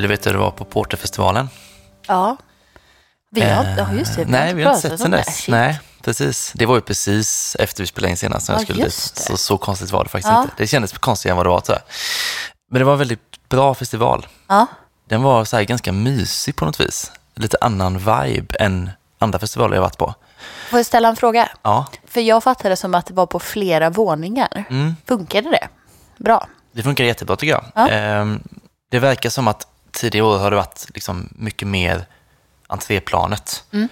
Vill du veta hur det var på Porterfestivalen? Ja. Vi har, ja, just det. Eh, Nej, vi har inte sett sen dess. Nej, precis. Det var ju precis efter vi spelade in senast som jag Ja, skulle dit. Så, så konstigt var det faktiskt Ja. inte. Det kändes konstigare än vad det var jag. Men det var en väldigt bra festival. Ja. Den var så här ganska mysig på något vis. Lite annan vibe än andra festivaler jag varit på. Får jag ställa en fråga? Ja, För jag fattade som att det var på flera våningar. Mm. Funkade det? Bra. det funkar jättebra tycker jag. Ja. Ehm, det verkar som att tidigare år har det varit liksom mycket mer entréplanet. Mm.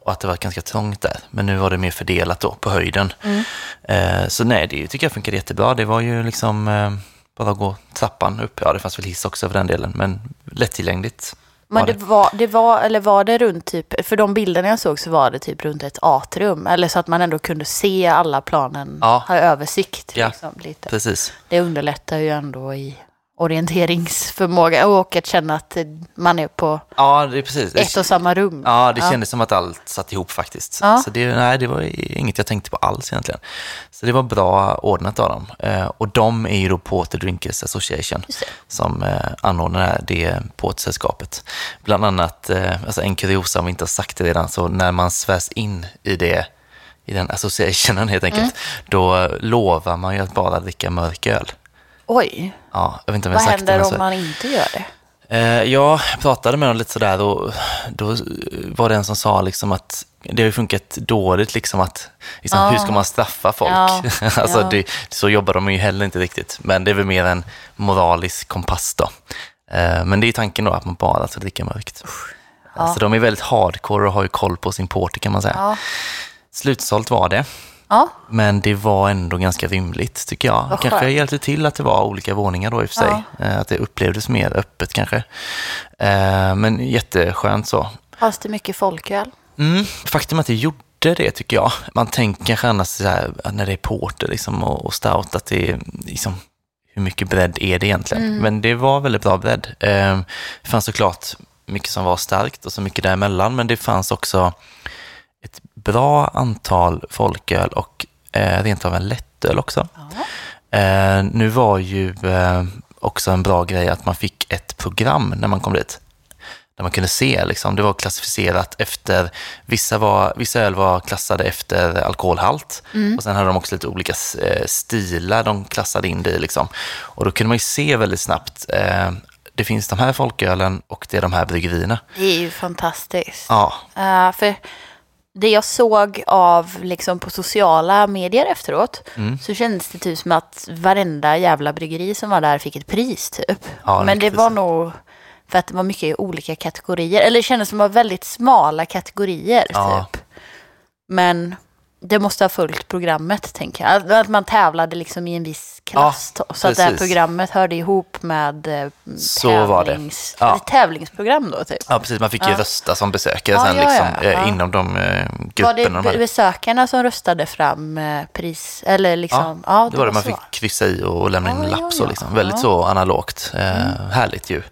Och att det var ganska trångt där. Men nu var det mer fördelat då på höjden. Mm. Eh, så nej, det tycker jag funkade jättebra. Det var ju liksom eh, bara att gå trappan upp. Ja, det fanns väl hiss också för den delen, men lättillgängligt. Men det var, det var, eller var det runt typ, för de bilderna jag såg så var det typ runt ett atrium. Eller så att man ändå kunde se alla planen, Ja. ha översikt. Ja. Liksom, lite. Precis. Det underlättar ju ändå i orienteringsförmåga och att känna att man är på Ja, det är precis. ett och samma rum. Ja, det kändes som att allt satt ihop faktiskt. Ja. Så det, nej, det var inget jag tänkte på alls egentligen. Så det var bra ordnat av dem. Eh, och de är ju då Porter Drinkers Association som eh, anordnar det Portsällskapet. Bland annat, eh, alltså en kuriosa om vi inte har sagt det redan, så när man svärs in i det i den associationen helt enkelt, Mm. då lovar man ju att bara dricka mörk öl. Oj, Ja, jag vet inte om jag vad sagt det. händer men om så- man inte gör det? Eh, jag pratade med dem lite sådär och då var det en som sa liksom att det har ju funkat dåligt liksom att liksom, Ja. hur ska man straffa folk? Ja, alltså ja. det, så jobbar de ju heller inte riktigt. Men det är väl mer en moralisk kompass då. Eh, men det är tanken då att man bara ska dricka mörkt. Så de är väldigt hardcore och har ju koll på sin porter kan man säga. Ja, Slutsålt var det. Ja. Men det var ändå ganska rymligt tycker jag. Vad kanske skönt. hjälpte till att det var olika våningar då i och för sig. Eh, Att det upplevdes mer öppet kanske. Eh, Men jätteskönt så. fanns det mycket folköl? Mm, faktum att det gjorde det tycker jag. Man tänker kanske annars så här, när det är porter liksom och, och stout att det är liksom, hur mycket bredd är det egentligen? Men det var väldigt bra bredd. Eh, Det fanns såklart mycket som var starkt och så mycket däremellan, men det fanns också ett bra antal folköl och eh, rent av en lättöl också. Eh, nu var ju eh, också en bra grej att man fick ett program när man kom dit. Där man kunde se, liksom, det var klassificerat efter, vissa, var, vissa öl var klassade efter alkoholhalt och sen hade de också lite olika eh, stilar de klassade in det i. Liksom. Och då kunde man ju se väldigt snabbt, eh, det finns de här folkölen och det är de här bryggerierna. Det är ju fantastiskt. Ja, Eh, för det jag såg av liksom på sociala medier efteråt Mm. så kändes det typ som att varenda jävla bryggeri som var där fick ett pris typ. Ja, Men det var nog för att det var mycket olika kategorier. Eller det kändes som att det var väldigt smala kategorier Ja. typ. Men det måste ha följt programmet tänker jag. Att- Att man tävlade liksom i en viss klass. Ja, så att det här programmet hörde ihop med eh, det. tävlings, Ja. tävlingsprogram då typ. ja precis. Man fick ju rösta som besökare sen liksom, eh, inom de eh, Var grupperna det de besökarna som röstade fram pris? Eller liksom, ja, det var det man så. fick kryssa i och lämna in en lapp. Så liksom. Väldigt så analogt. Eh, Härligt ju.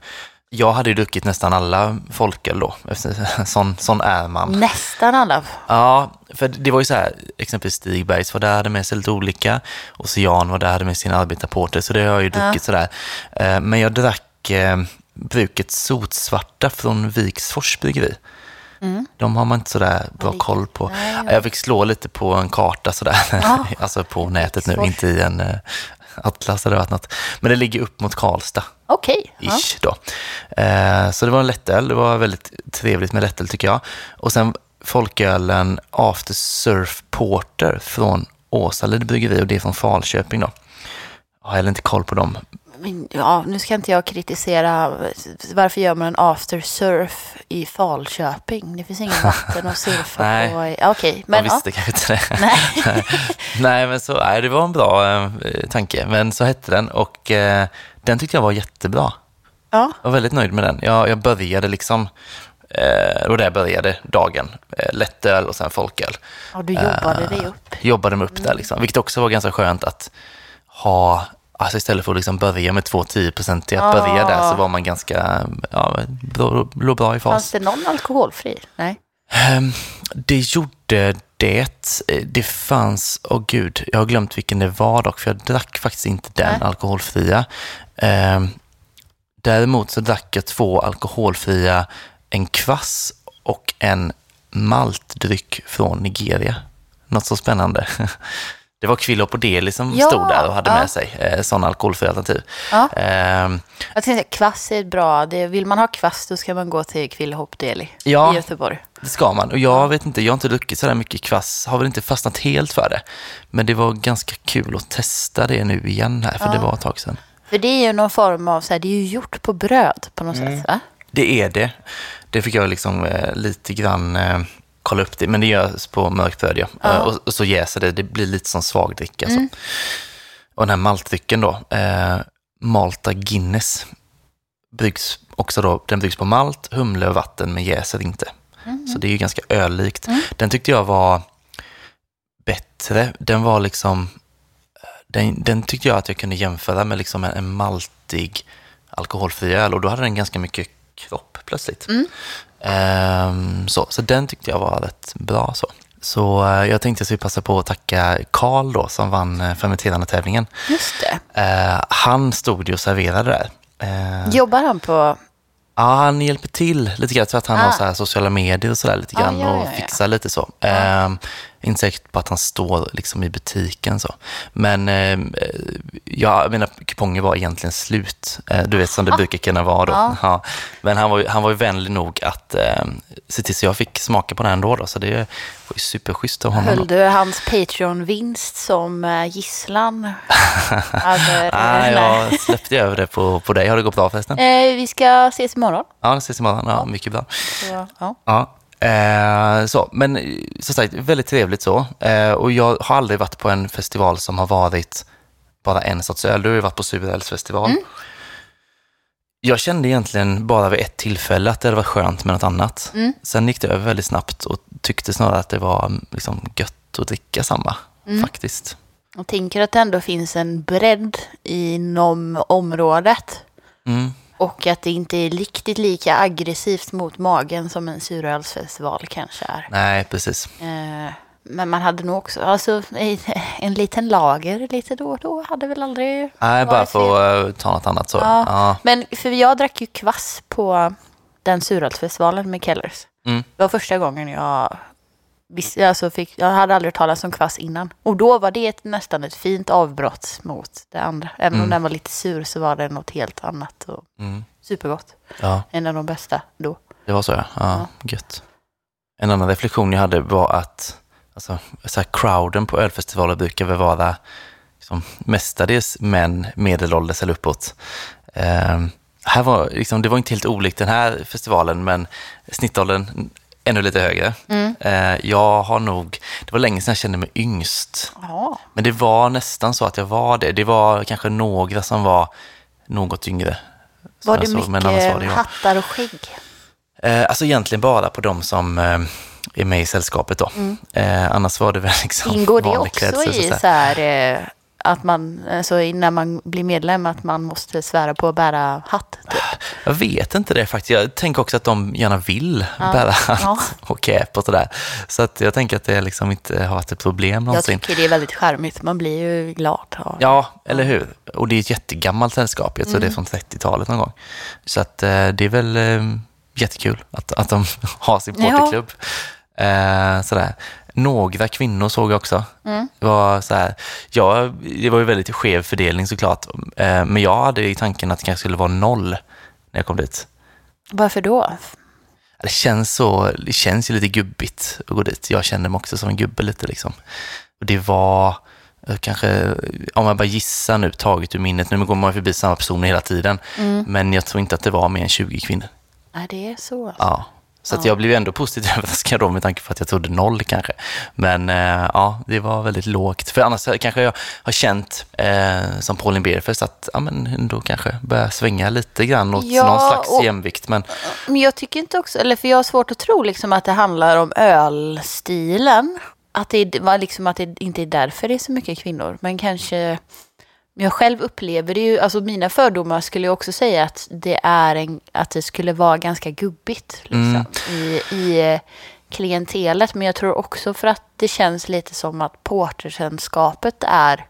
Jag hade ju druckit nästan alla folköl då. Sån, sån är man. Nästan alla. Ja, för det var ju så här, exempelvis Stigbergs var där, hade med sig lite olika. Ocean var där, hade med sin arbetarporter, så det har jag ju druckit sådär. Eh, Men jag drack eh, bruket Sotsvarta från Viksfors bryggeri. De har man inte sådär bra koll på. Ja. Jag fick slå lite på en karta sådär, Ja. alltså på nätet nu, inte i en eh, atlas eller varit något. Men det ligger upp mot Karlstad Okej. ja. ish då. Eh, så det var en lättöl, det var väldigt trevligt med lättöl tycker jag. Och sen folkölen After Surf Porter från Åsalid bryggeri och det är från Falköping då. Jag har heller inte koll på dem. Men, Ja, nu ska inte jag kritisera. Varför gör man en after surf i Falköping? Det finns ingen vatten att surfa Nej. på. Ja, Okej, Man men ja. visste kanske inte det. Nej. Nej, men så, nej, det var en bra eh, tanke. Men så hette den och eh, den tyckte jag var jättebra. Ja. Jag var väldigt nöjd med den. Jag, jag började liksom, eh, var där började dagen. Eh, lättöl och sen folköl. ja, du jobbade dig upp. jobbade mig upp där liksom. Vilket också var ganska skönt att ha, alltså istället för att liksom börja med två 10-procentiga, att börja där så var man ganska, ja, låg bra i Fanns fas. det någon alkoholfri? Nej. Ehm, Det gjorde det. Det fanns, åh gud, jag har glömt vilken det var dock, för jag drack faktiskt inte den Nej. alkoholfria. Ehm, Däremot så drack jag två alkoholfria, en kvass och en maltdryck från Nigeria. Något så spännande. Det var Kvilo på Deli som Ja, stod där och hade ja. med sig eh, sådana alkoholfria alternativ. Ja. Ehm, Jag tänkte kvass är bra. Det, vill man ha kvass då ska man gå till Kvillehopp Deli Ja. i Göteborg. Det ska man. Och jag vet inte, jag har inte druckit sådär mycket kvass, har väl inte fastnat helt för det. Men det var ganska kul att testa det nu igen här, för det var ett tag sedan. För det är ju någon form av, så här, det är ju gjort på bröd på något Mm. sätt va? Det är det. Det fick jag liksom eh, lite grann eh, kolla upp det, men det görs på mörkbröd ja. Eh, och, och så jäser det, det blir lite som svagdricka. Så. Och den här maltdrycken då, eh, Malta Guinness, bryggs också då, den bryggs på malt, humle och vatten men jäser inte. Så det är ju ganska öllikt. Den tyckte jag var bättre. Den var liksom, den, den tyckte jag att jag kunde jämföra med liksom en, en maltig alkoholfri öl och då hade den ganska mycket kropp plötsligt. Ehm, så, så den tyckte jag var rätt bra. Så, så eh, jag tänkte att vi passar på att tacka Karl då som vann eh, fermenterande tävlingen. Just det. Eh, han stod ju och serverade där. Jobbar han på... Ja, han hjälper till lite grann. Jag tror att han Ah. har så sociala medier och sådär lite Ah, grann ja, och ja, ja. fixar lite så. Ehm, inte säkert på att han står liksom i butiken så. Men eh, ja, mina kuponger var egentligen slut. Eh, du vet som det brukar kunna vara då. Ah. Ja. Men han var, han var ju vänlig nog att eh, se till så jag fick smaka på den ändå. Då, så det var ju superschysst av honom. Höll du hans Patreon-vinst som eh, gisslan? Över, Ah, nej. jag släppte över det på, på dig. Har det gått bra förresten? Eh, vi ska ses imorgon. Ja, ses imorgon. Ja, mycket bra. Ja. Ja, eh, så. Men eh, som sagt, väldigt trevligt så. Eh, och jag har aldrig varit på en festival som har varit bara en sorts öl. Du har ju varit på surölsfestival. Jag kände egentligen bara vid ett tillfälle att det hade varit skönt med något annat. Sen gick det över väldigt snabbt och tyckte snarare att det var mm, liksom, gött att dricka samma, faktiskt. Jag tänker att det ändå finns en bredd inom området. Mm. Och att det inte är riktigt lika aggressivt mot magen som en surölsfestival kanske är. Nej, precis. Eh, men man hade nog också, alltså en liten lager lite då och då hade väl aldrig Nej, bara för att eh, ta något annat så. Ja. Ja. Men för jag drack ju kvass på den surölsfestivalen med Kellers. Mm. Det var första gången jag alltså fick, jag hade aldrig hört talas om kvass innan. Och då var det ett, nästan ett fint avbrott mot det andra. Även om Mm. den var lite sur så var det något helt annat och Mm. supergott. ja. En av de bästa då. Det var så ja. ja, Gött. En annan reflektion jag hade var att alltså, så här, crowden på ölfestivaler brukar väl vara liksom, mestadels män medelålders eller uppåt. Ehm, här var, liksom, det var inte helt olikt den här festivalen, men snittåldern ännu lite högre. Mm. Eh, jag har nog, det var länge sedan jag kände mig yngst. Ja. Men det var nästan så att jag var det. Det var kanske några som var något yngre. Var det såg, annars var mycket jag. hattar och skägg? Eh, alltså egentligen bara på de som eh, är med i sällskapet då. Eh, annars var det väl liksom Mm. Ingår det också klädsel, i så här, att man, alltså när man blir medlem, att man måste svära på att bära hatt? Typ. Jag vet inte det faktiskt. Jag tänker också att de gärna vill bära hatt Ja. och cap och sådär. Så att jag tänker att det liksom inte har varit ett problem Jag någonsin. tycker det är väldigt charmigt. Man blir ju glad. Ja, eller hur? Och det är ett jättegammalt sällskap. Jag tror Mm. det är från 30-talet någon gång. Så att eh, det är väl eh, jättekul att, att de har sin Ja. porterklubb. Eh, sådär. Några kvinnor såg jag också. Mm. Det, var så här, ja, det var ju väldigt skev fördelning såklart. Eh, men jag hade i tanken att det kanske skulle vara noll när jag kom dit. Varför då? Det känns, så, det känns ju lite gubbigt att gå dit. Jag kände mig också som en gubbe lite liksom. Och det var eh, kanske, om jag bara gissar nu, taget ur minnet, nu går man förbi samma personer hela tiden, Mm. men jag tror inte att det var mer än 20 kvinnor. Nej, det är så. alltså. Ja. Så Ja. jag blev ändå positivt överraskad då med tanke på att jag trodde noll kanske. Men eh, ja, det var väldigt lågt. För annars kanske jag har känt eh, som Pauline Berfest att ja, men ändå kanske börjar svänga lite grann åt Ja, någon slags och- jämvikt. Men Men jag tycker inte också, eller för jag har svårt att tro liksom att det handlar om ölstilen. Att det var liksom att det inte är därför det är så mycket kvinnor. Men kanske, jag själv upplever det ju, alltså mina fördomar skulle jag också säga att det är en, att det skulle vara ganska gubbigt liksom, Mm. i, i eh, klientelet. Men jag tror också för att det känns lite som att portersällskapet är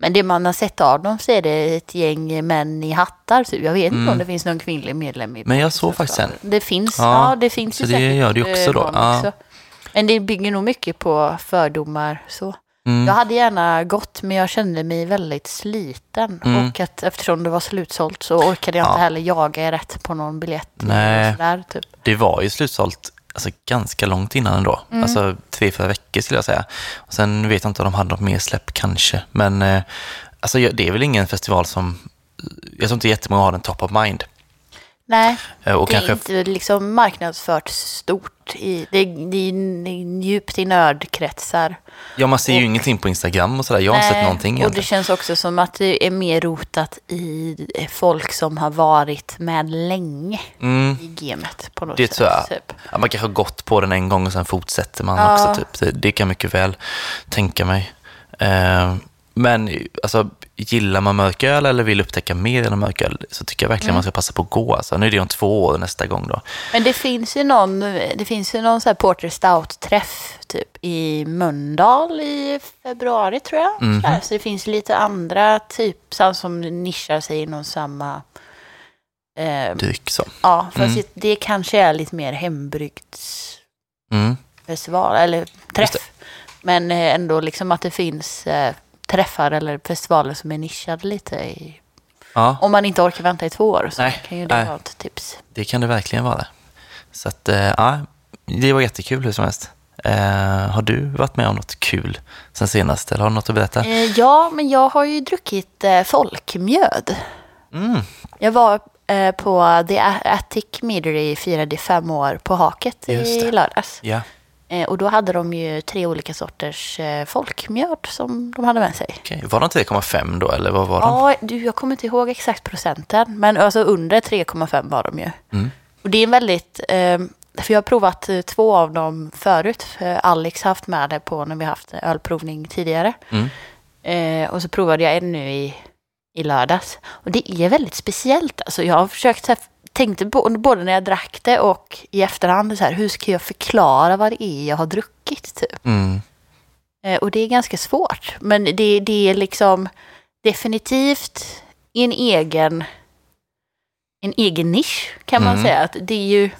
Men det man har sett av dem så är det ett gäng män i hattar. Typ. Jag vet inte Mm. om det finns någon kvinnlig medlem i Men jag såg faktiskt en. Det finns, Ja, ja, det finns så ju det säkert, gör det också eh, då. någon Ja. också. Men det bygger nog mycket på fördomar så. Mm. Jag hade gärna gått men jag kände mig väldigt sliten. Mm. Och att eftersom det var slutsålt så orkade jag inte Ja. heller jaga rätt på någon biljett. Nej. Sådär, typ. Det var ju slutsålt alltså, ganska långt innan ändå. Mm. Alltså tre, fyra veckor skulle jag säga. Och sen vet jag inte om de hade något mer släpp kanske. Men eh, alltså, det är väl ingen festival som... Jag tror inte jättemånga har den top of mind. Nej, Eh, Och det kanske... är inte liksom marknadsfört stort. I, det, är- det är djupt i nördkretsar. Ja, man ser ju och- ingenting på Instagram och sådär. Jag har inte sett någonting och det egentligen. känns också som att det är mer rotat i folk som har varit med länge Mm. i gamet på något Det sätt. tror jag. Typ. Ja, man kanske har gått på den en gång och sen fortsätter man Ja. också. Typ. Det, det kan jag mycket väl tänka mig. Eh, men alltså, gillar man mörköl eller vill upptäcka mer genom mörköl så tycker jag Mm. verkligen man ska passa på att gå. Alltså. Nu är det om två år nästa gång då. Men det finns ju någon, det finns ju någon så här Porter Stout-träff typ i Mölndal i februari tror jag. Mhm. Så, så det finns lite andra typ så- som nischar sig inom samma... Eh, Dryck så. ja, fast Mm. det kanske är lite mer Mm. eller Just träff. Men eh, ändå liksom att det finns eh, träffar eller festivaler som är nischade lite i... Ja, Om man inte orkar vänta i två år så Nej, kan ju det nej. vara ett tips. det kan det verkligen vara. Så att, eh, ja, det var jättekul hur som helst. Eh, har du varit med om något kul sen senast eller har du något att berätta? Eh, ja, men jag har ju druckit eh, folkmjöd. Mm. Jag var eh, på The Attic Meadery, firade fem år på Haket Just det. i lördags. Ja, och då hade de ju tre olika sorters eh, folkmjöd som de hade med sig. okej. Var de 3,5 då eller vad var de? Ja, du, jag kommer inte ihåg exakt procenten, men alltså under 3,5 var de ju. Mm. Och det är en väldigt, eh, för jag har provat eh, två av dem förut, för Alex har haft med det på när vi har haft ölprovning tidigare. Mm. Eh, och så provade jag en nu i, i lördags. Och det är väldigt speciellt. Alltså jag har försökt, tänkte på, både när jag drack det och i efterhand, så här, hur ska jag förklara vad det är jag har druckit? Typ. Mm. Eh, och det är ganska svårt. Men det, det är liksom definitivt en egen, en egen nisch kan man Mm. säga. Att det är ju,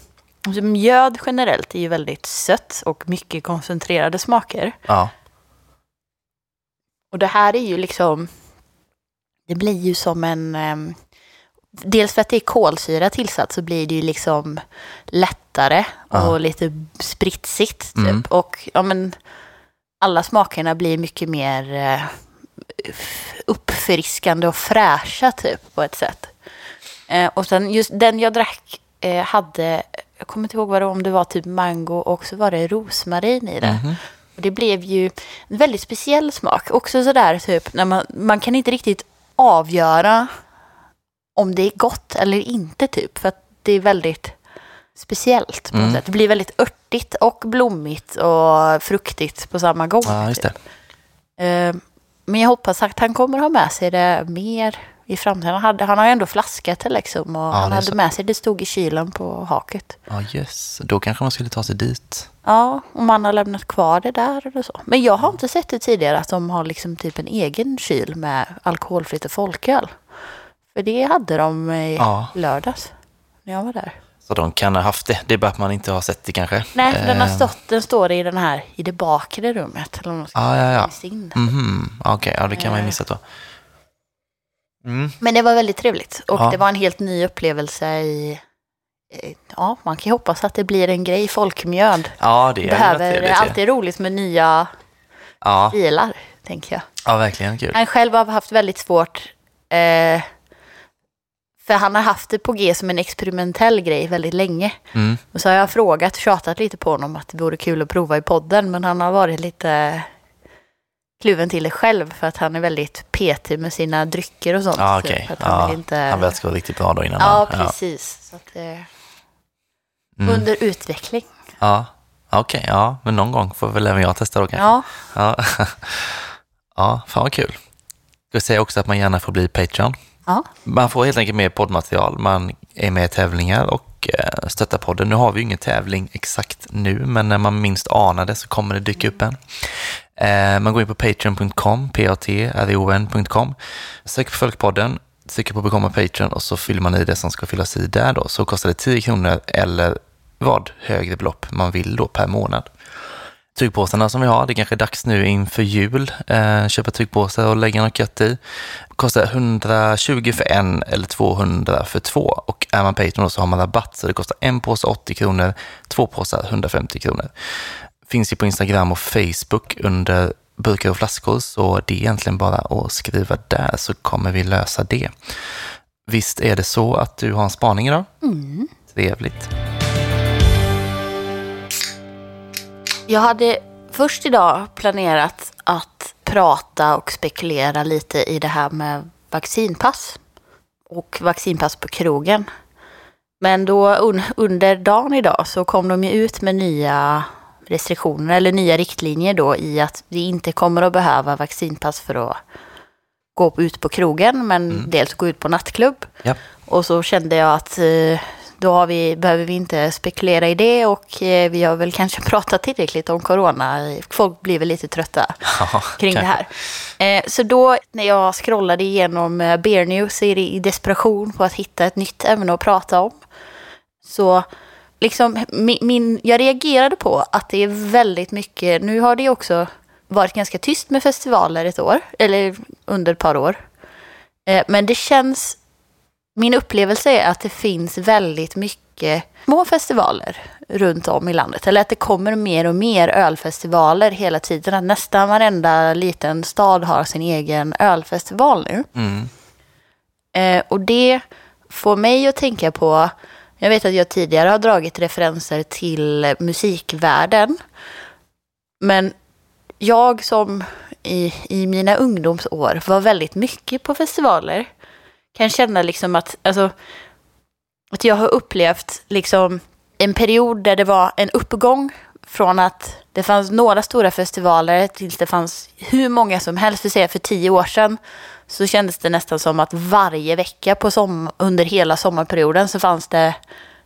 alltså mjöd generellt är ju väldigt sött och mycket koncentrerade smaker. Ja. Och det här är ju liksom, det blir ju som en, ehm, dels för att det är kolsyra tillsatt så blir det ju liksom lättare och lite spritsigt typ. Mm. Och ja men, alla smakerna blir mycket mer eh, uppfriskande och fräscha typ på ett sätt. Eh, och sen just den jag drack eh, hade, jag kommer inte ihåg vad det var, om det var typ mango och så var det rosmarin i det. Mhm. Och det blev ju en väldigt speciell smak. Också sådär typ, när man, man kan inte riktigt avgöra om det är gott eller inte typ. För att det är väldigt speciellt på något Mm. sätt. Det blir väldigt örtigt och blommigt och fruktigt på samma gång. Ja, just det. typ. Eh, Men jag hoppas att han kommer ha med sig det mer i framtiden. Han, hade, han har ju ändå flaskat det liksom. Och Ja, han hade så. med sig, det stod i kylen på haket. Ja, yes. Då kanske man skulle ta sig dit. Ja, om man har lämnat kvar det där eller så. Men jag har inte sett det tidigare att de har liksom typ en egen kyl med alkoholfritt och folköl. För det hade de i Ja. lördags när jag var där. Så de kan ha haft det. Det är bara att man inte har sett det kanske. Nej, för den har Eh, stått, den står i den här, i det bakre rummet. Eller man ska Ja, ja, sin. Mhm. Okej, ja det kan man ju Eh. missa då. Mm. Men det var väldigt trevligt. Och Ja. det var en helt ny upplevelse i... Ja, man kan ju hoppas att det blir en grej. Folkmjöd. Ja, det är Behöver, det är alltid roligt med nya Ja, bilar, tänker jag. ja, verkligen kul. Han själv har haft väldigt svårt, eh, för han har haft det på G som en experimentell grej väldigt länge. Mm. Och så har jag frågat, tjatat lite på honom att det vore kul att prova i podden, men han har varit lite kluven till det själv för att han är väldigt petig med sina drycker och sånt. Ja, typ. okej. Att han Ja, vill inte... Han vet ska vara riktigt bra då innan Ja, man... precis. Så att, eh, Mm. Under utveckling. Ja, okej. ja, men någon gång får väl även jag testa då kanske. Ja, Ja, ja fan vad kul. Jag säga också att man gärna får bli Patreon ja. Man får helt enkelt mer poddmaterial, man är med i tävlingar och eh, stöttar podden. Nu har vi ju ingen tävling exakt nu, men när man minst anar det så kommer det dyka upp en. Eh, man går in på patreon.com, p-a-t-r-o-n.com, söker på Folkpodden, trycker på bekomma Patreon och så fyller man i det som ska fyllas i där då. Så kostar det 10 kronor eller vad högre belopp man vill då per månad. Tygpåsarna som vi har, det är kanske är dags nu inför jul, eh, köpa tygpåsar och lägga något gött i. Kostar 120 för en eller 200 för två och är man Patreon så har man rabatt så det kostar en påse 80 kronor, två påsar 150 kronor. Finns ju på Instagram och Facebook under burkar och flaskor så det är egentligen bara att skriva där så kommer vi lösa det. Visst är det så att du har en spaning idag? Mm. Trevligt. Jag hade först idag planerat att prata och spekulera lite i det här med vaccinpass och vaccinpass på krogen. Men då un under dagen idag så kom de ju ut med nya restriktioner eller nya riktlinjer då i att vi inte kommer att behöva vaccinpass för att gå ut på krogen men Mm. dels gå ut på nattklubb. Ja. Och så kände jag att eh, då vi, behöver vi inte spekulera i det och eh, vi har väl kanske pratat tillräckligt om corona. Folk blir väl lite trötta Ja, kring det kanske. här. Eh, så då när jag scrollade igenom eh, Bear News i, desperation på att hitta ett nytt ämne att prata om. Så liksom min, min, jag reagerade på att det är väldigt mycket, nu har det också varit ganska tyst med festivaler ett år, eller under ett par år. Men det känns, min upplevelse är att det finns väldigt mycket små festivaler runt om i landet. Eller att det kommer mer och mer ölfestivaler hela tiden. Att nästan varenda liten stad har sin egen ölfestival nu. Mm. Eh, och det får mig att tänka på, jag vet att jag tidigare har dragit referenser till musikvärlden. Men jag som i, i mina ungdomsår var väldigt mycket på festivaler kan känna liksom att, alltså, att jag har upplevt liksom en period där det var en uppgång från att det fanns några stora festivaler tills det fanns hur många som helst. För, säga, för tio år sedan så kändes det nästan som att varje vecka på som, under hela sommarperioden så fanns det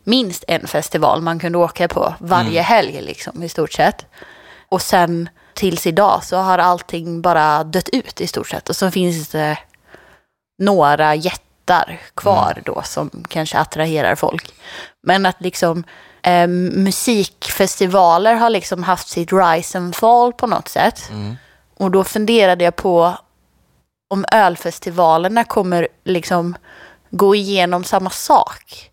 minst en festival man kunde åka på varje helg liksom, i stort sett. Och sen tills idag så har allting bara dött ut i stort sett. Och så finns det några jättar kvar då som kanske attraherar folk. Men att liksom eh, musikfestivaler har liksom haft sitt rise and fall på något sätt. Mm. Och då funderade jag på om ölfestivalerna kommer liksom gå igenom samma sak.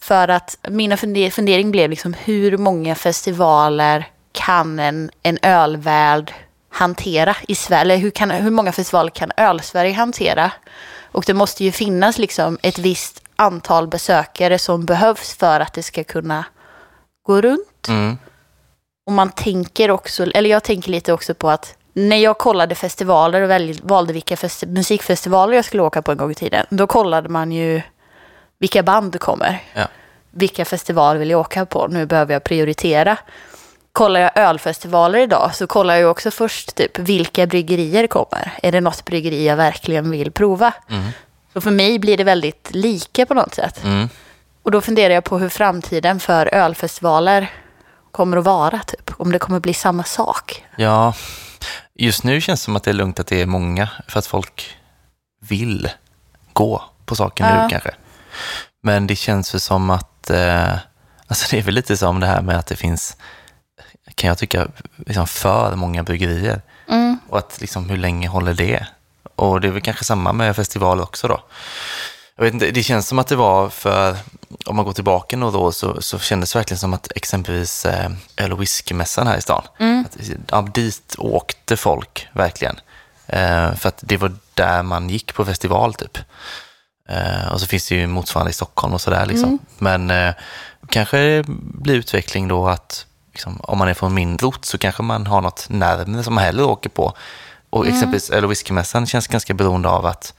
För att mina funder- fundering blev liksom hur många festivaler kan en, en ölvärld hantera i Sverige? Hur, kan, hur många festivaler kan öl-Sverige hantera? Och det måste ju finnas liksom ett visst antal besökare som behövs för att det ska kunna gå runt. Mm. Och man tänker också, eller jag tänker lite också på att när jag kollade festivaler och väl, valde vilka festi- musikfestivaler jag skulle åka på en gång i tiden, då kollade man ju vilka band kommer. Ja. Vilka festivaler vill jag åka på? Nu behöver jag prioritera. Kollar jag ölfestivaler idag så kollar jag ju också först typ vilka bryggerier kommer. Är det något bryggeri jag verkligen vill prova? Mm. Så för mig blir det väldigt lika på något sätt. Mm. Och då funderar jag på hur framtiden för ölfestivaler kommer att vara, typ. Om det kommer bli samma sak. Ja, just nu känns det som att det är lugnt att det är många för att folk vill gå på saker Ja. nu kanske. Men det känns väl som att, eh, alltså det är väl lite som det här med att det finns, kan jag tycka, liksom för många bryggerier. Mm. Och att liksom hur länge håller det? Och det är väl kanske samma med festival också då. Jag vet inte, det känns som att det var för, om man går tillbaka några år så, så kändes det verkligen som att exempelvis eh, öl och whiskymässan här i stan, att, ja, dit åkte folk verkligen. Eh, för att det var där man gick på festival typ. Eh, och så finns det ju motsvarande i Stockholm och sådär liksom. Men eh, kanske det blir utveckling då att liksom, om man är från min ort så kanske man har något närmare som man hellre åker på. Och exempelvis öl och whiskymässan känns ganska beroende av att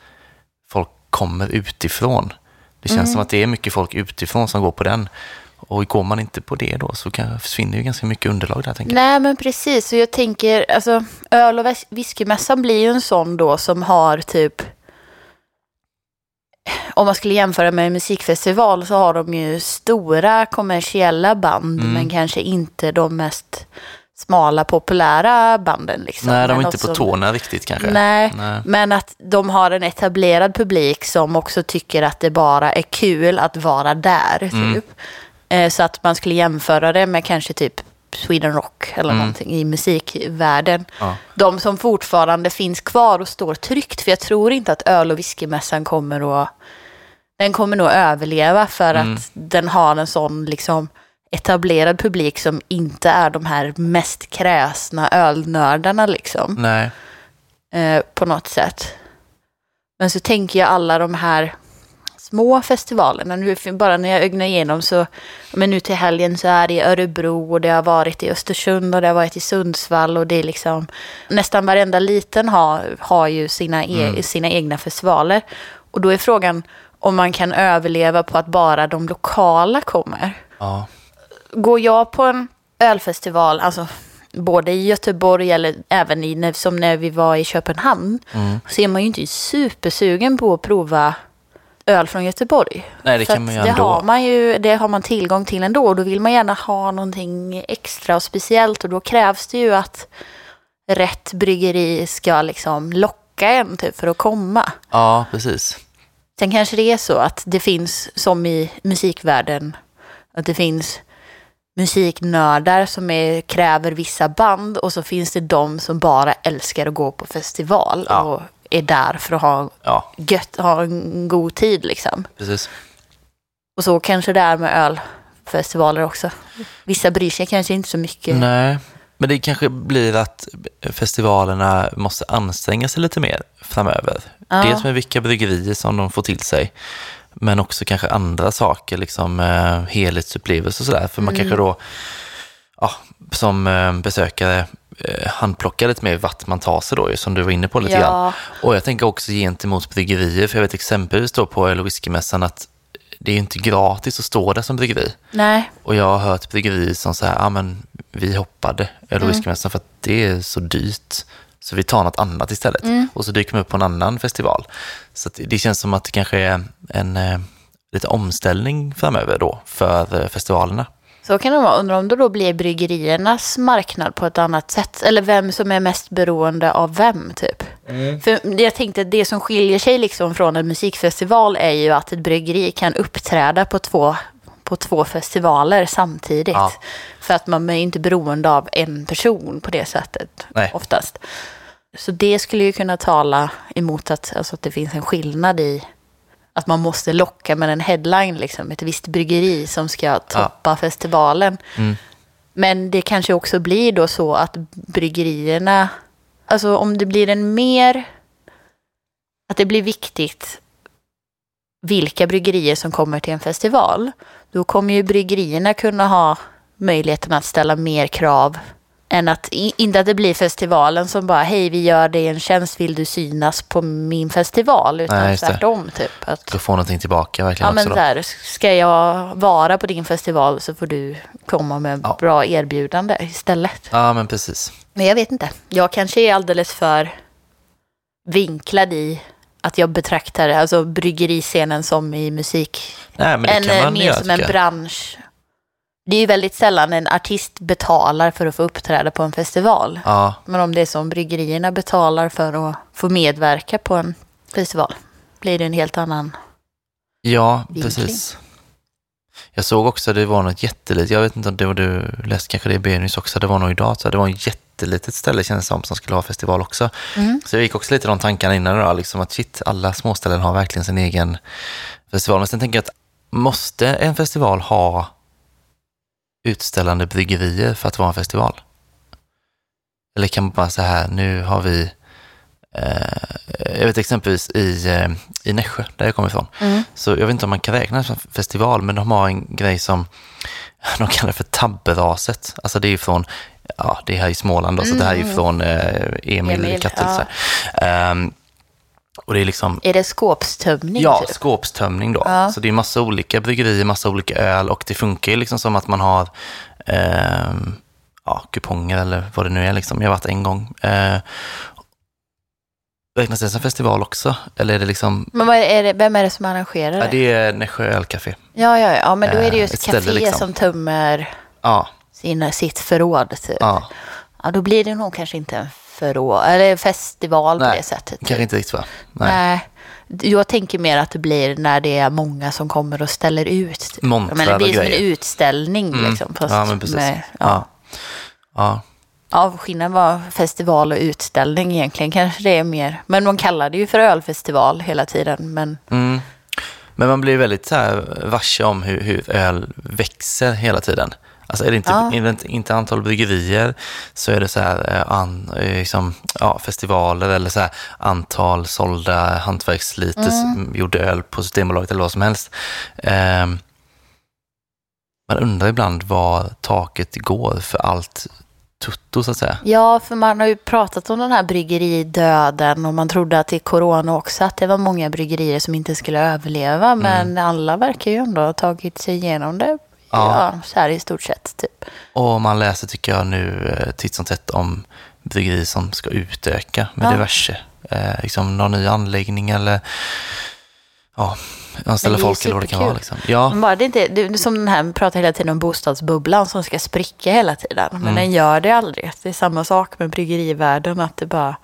folk kommer utifrån. Det känns som att det är mycket folk utifrån som går på den. Och går man inte på det då så kan, försvinner ju ganska mycket underlag där tänker jag. Nej, men precis. Och jag tänker, alltså, öl och whis- whiskymässan blir ju en sån då som har typ... Om man skulle jämföra med en musikfestival så har de ju stora kommersiella band, Mm. men kanske inte de mest smala populära banden. Liksom. Nej, de är inte på tårna riktigt kanske. Nej, Nej. men att de har en etablerad publik som också tycker att det bara är kul att vara där. Typ. Mm. Så att man skulle jämföra det med kanske typ Sweden Rock eller Mm. någonting i musikvärlden. Ja. De som fortfarande finns kvar och står tryggt. För jag tror inte att öl och whiskymässan kommer att... Den kommer nog överleva för Mm. att den har en sån liksom etablerad publik som inte är de här mest kräsna ölnördarna liksom Nej. eh, på något sätt. Men så tänker jag alla de här små festivalerna. Nu, bara när jag ögnar igenom så, men nu till helgen så är det i Örebro och det har varit i Östersund och det har varit i Sundsvall och det är liksom nästan varenda liten har, har ju sina, e, Mm. sina egna festivaler. Och då är frågan om man kan överleva på att bara de lokala kommer Ja. går jag på en ölfestival, alltså både i Göteborg eller även i, som när vi var i Köpenhamn, Mm. så är man ju inte supersugen på att prova öl från Göteborg. Nej, det För kan man ju att det ändå. har man ju det har man tillgång till ändå och då vill man gärna ha någonting extra och speciellt och då krävs det ju att rätt bryggeri ska liksom locka en typ för att komma. Ja, precis. Sen kanske det är så att det finns, som i musikvärlden, att det finns musiknördar som är, kräver vissa band och så finns det de som bara älskar att gå på festival Ja. och är där för att ha Ja, gött, ha en god tid liksom. precis. Och så kanske det är med ölfestivaler också. Vissa bryr sig kanske inte så mycket. Nej, men det kanske blir att festivalerna måste anstränga sig lite mer framöver. Ja. Dels med vilka bryggerier som de får till sig, men också kanske andra saker, liksom eh, helhetsupplevelser och sådär. För man kanske då, ja, som eh, besökare, eh, handplockar lite mer vart man tar sig då, som du var inne på lite Ja. grann. Och jag tänker också gentemot bryggerier, för jag vet exempelvis då på öl whiskymässan att det är ju inte gratis att stå där som bryggeri. Nej, Och jag har hört bryggerier som säger, ja men vi hoppade öl och Mm. whiskymässan för att det är så dyrt. Så vi tar något annat istället. Mm. Och så dyker man upp på en annan festival. Så det känns som att det kanske är en eh, lite omställning framöver då för eh, festivalerna. Så kan det vara. Undrar om det då blir bryggeriernas marknad på ett annat sätt. Eller vem som är mest beroende av vem typ. För det jag tänkte, det som skiljer sig liksom från en musikfestival är ju att ett bryggeri kan uppträda på två, på två festivaler samtidigt. Ja. För att man är inte beroende av en person på det sättet Nej. oftast. Så det skulle ju kunna tala emot att, alltså att det finns en skillnad i att man måste locka med en headline, liksom, ett visst bryggeri som ska toppa festivalen. Mm. Men det kanske också blir då så att bryggerierna, alltså om det blir en mer, att det blir viktigt vilka bryggerier som kommer till en festival, då kommer ju bryggerierna kunna ha möjligheten att ställa mer krav än att, inte att det blir festivalen som bara, hej vi gör dig en tjänst, vill du synas på min festival? Utan Nej, tvärtom typ. Att, Ska få någonting tillbaka verkligen Ja men också här, ska jag vara på din festival så får du komma med Ja. bra erbjudande istället. Ja men precis. Men jag vet inte. Jag kanske är alldeles för vinklad i att jag betraktar alltså bryggeriscenen som i musik. Nej men det en, kan man mer göra som en bransch. Det är ju väldigt sällan en artist betalar för att få uppträda på en festival. Ja, Men om det är som bryggerierna betalar för att få medverka på en festival blir det en helt annan. ja Vinkling. precis. Jag såg också, det var något jättelitet, jag vet inte om det var du läste kanske det i Benus också, det var nog idag, så det var ett jättelitet ställe kändes det som, som skulle ha festival också. Mm. Så jag gick också lite de tankarna innan då, liksom att shit, alla småställen har verkligen sin egen festival. Men sen tänker jag att måste en festival ha utställande bryggerier för att vara en festival? Eller kan man bara så här, nu har vi, eh, jag vet exempelvis i, eh, i Nässjö, där jag kommer ifrån, Mm. så jag vet inte om man kan räkna det som festival, men de har en grej som de kallar för tabberaset. Alltså det är från, ja det är här i Småland då, så det här är ju från eh, Emil, Emil, Kattel. ja. Ehm, och det är liksom, Är det skåpstömning? ja, typ? skåpstömning då. Ja. Så det är massa olika bryggerier, massa olika öl och det funkar ju liksom som att man har ehm, ja, kuponger eller vad det nu är liksom. Jag har varit en gång. Eh, räknas det som festival också? Eller är det liksom, Men är det, vem är det som arrangerar det? ja, det är Nässjö ölcafé. Ja, ja, ja, men då är det ju Eh, ett café liksom. som tömmer Ja, sina, sitt förråd. Typ. Ja, Ja, då blir det nog kanske inte en förråd, eller festival på Nej, det sättet. kanske inte riktigt va? Nej. Nej. Jag tänker mer att det blir när det är många som kommer och ställer ut. Typ. Montrar Men det blir som en utställning. Mm. Liksom, fast Ja, men precis. Med, Ja. ja. Ja. Ja, skillnaden var festival och utställning egentligen. Kanske det är mer. Men man kallar det ju för ölfestival hela tiden. Men Mm. Men man blir väldigt så här varse om hur, hur öl växer hela tiden. Alltså är det inte, Ja. är det inte, antal bryggerier så är det så här eh, an, eh, liksom, ja, festivaler eller så här antal sålda hantverksliter mm. gjord öl på Systembolaget eller vad som helst. Ehm, man undrar ibland var taket går för allt tutto så att säga. ja, för man har ju pratat om den här bryggeridöden och man trodde att i corona också att det var många bryggerier som inte skulle överleva. Men alla verkar ju ändå ha tagit sig igenom det. Ja. Ja, så här i stort sett. Typ. Och man läser, tycker jag, nu eh, titt som tätt om bryggerier som ska utöka med Ja. diverse. Eh, liksom någon ny anläggning eller ja, anställa folk eller vad det kan vara. Liksom. Ja, Men bara det inte, det, som den här, pratar hela tiden om bostadsbubblan som ska spricka hela tiden. Men Mm. den gör det aldrig. Det är samma sak med bryggerivärlden, att det bara,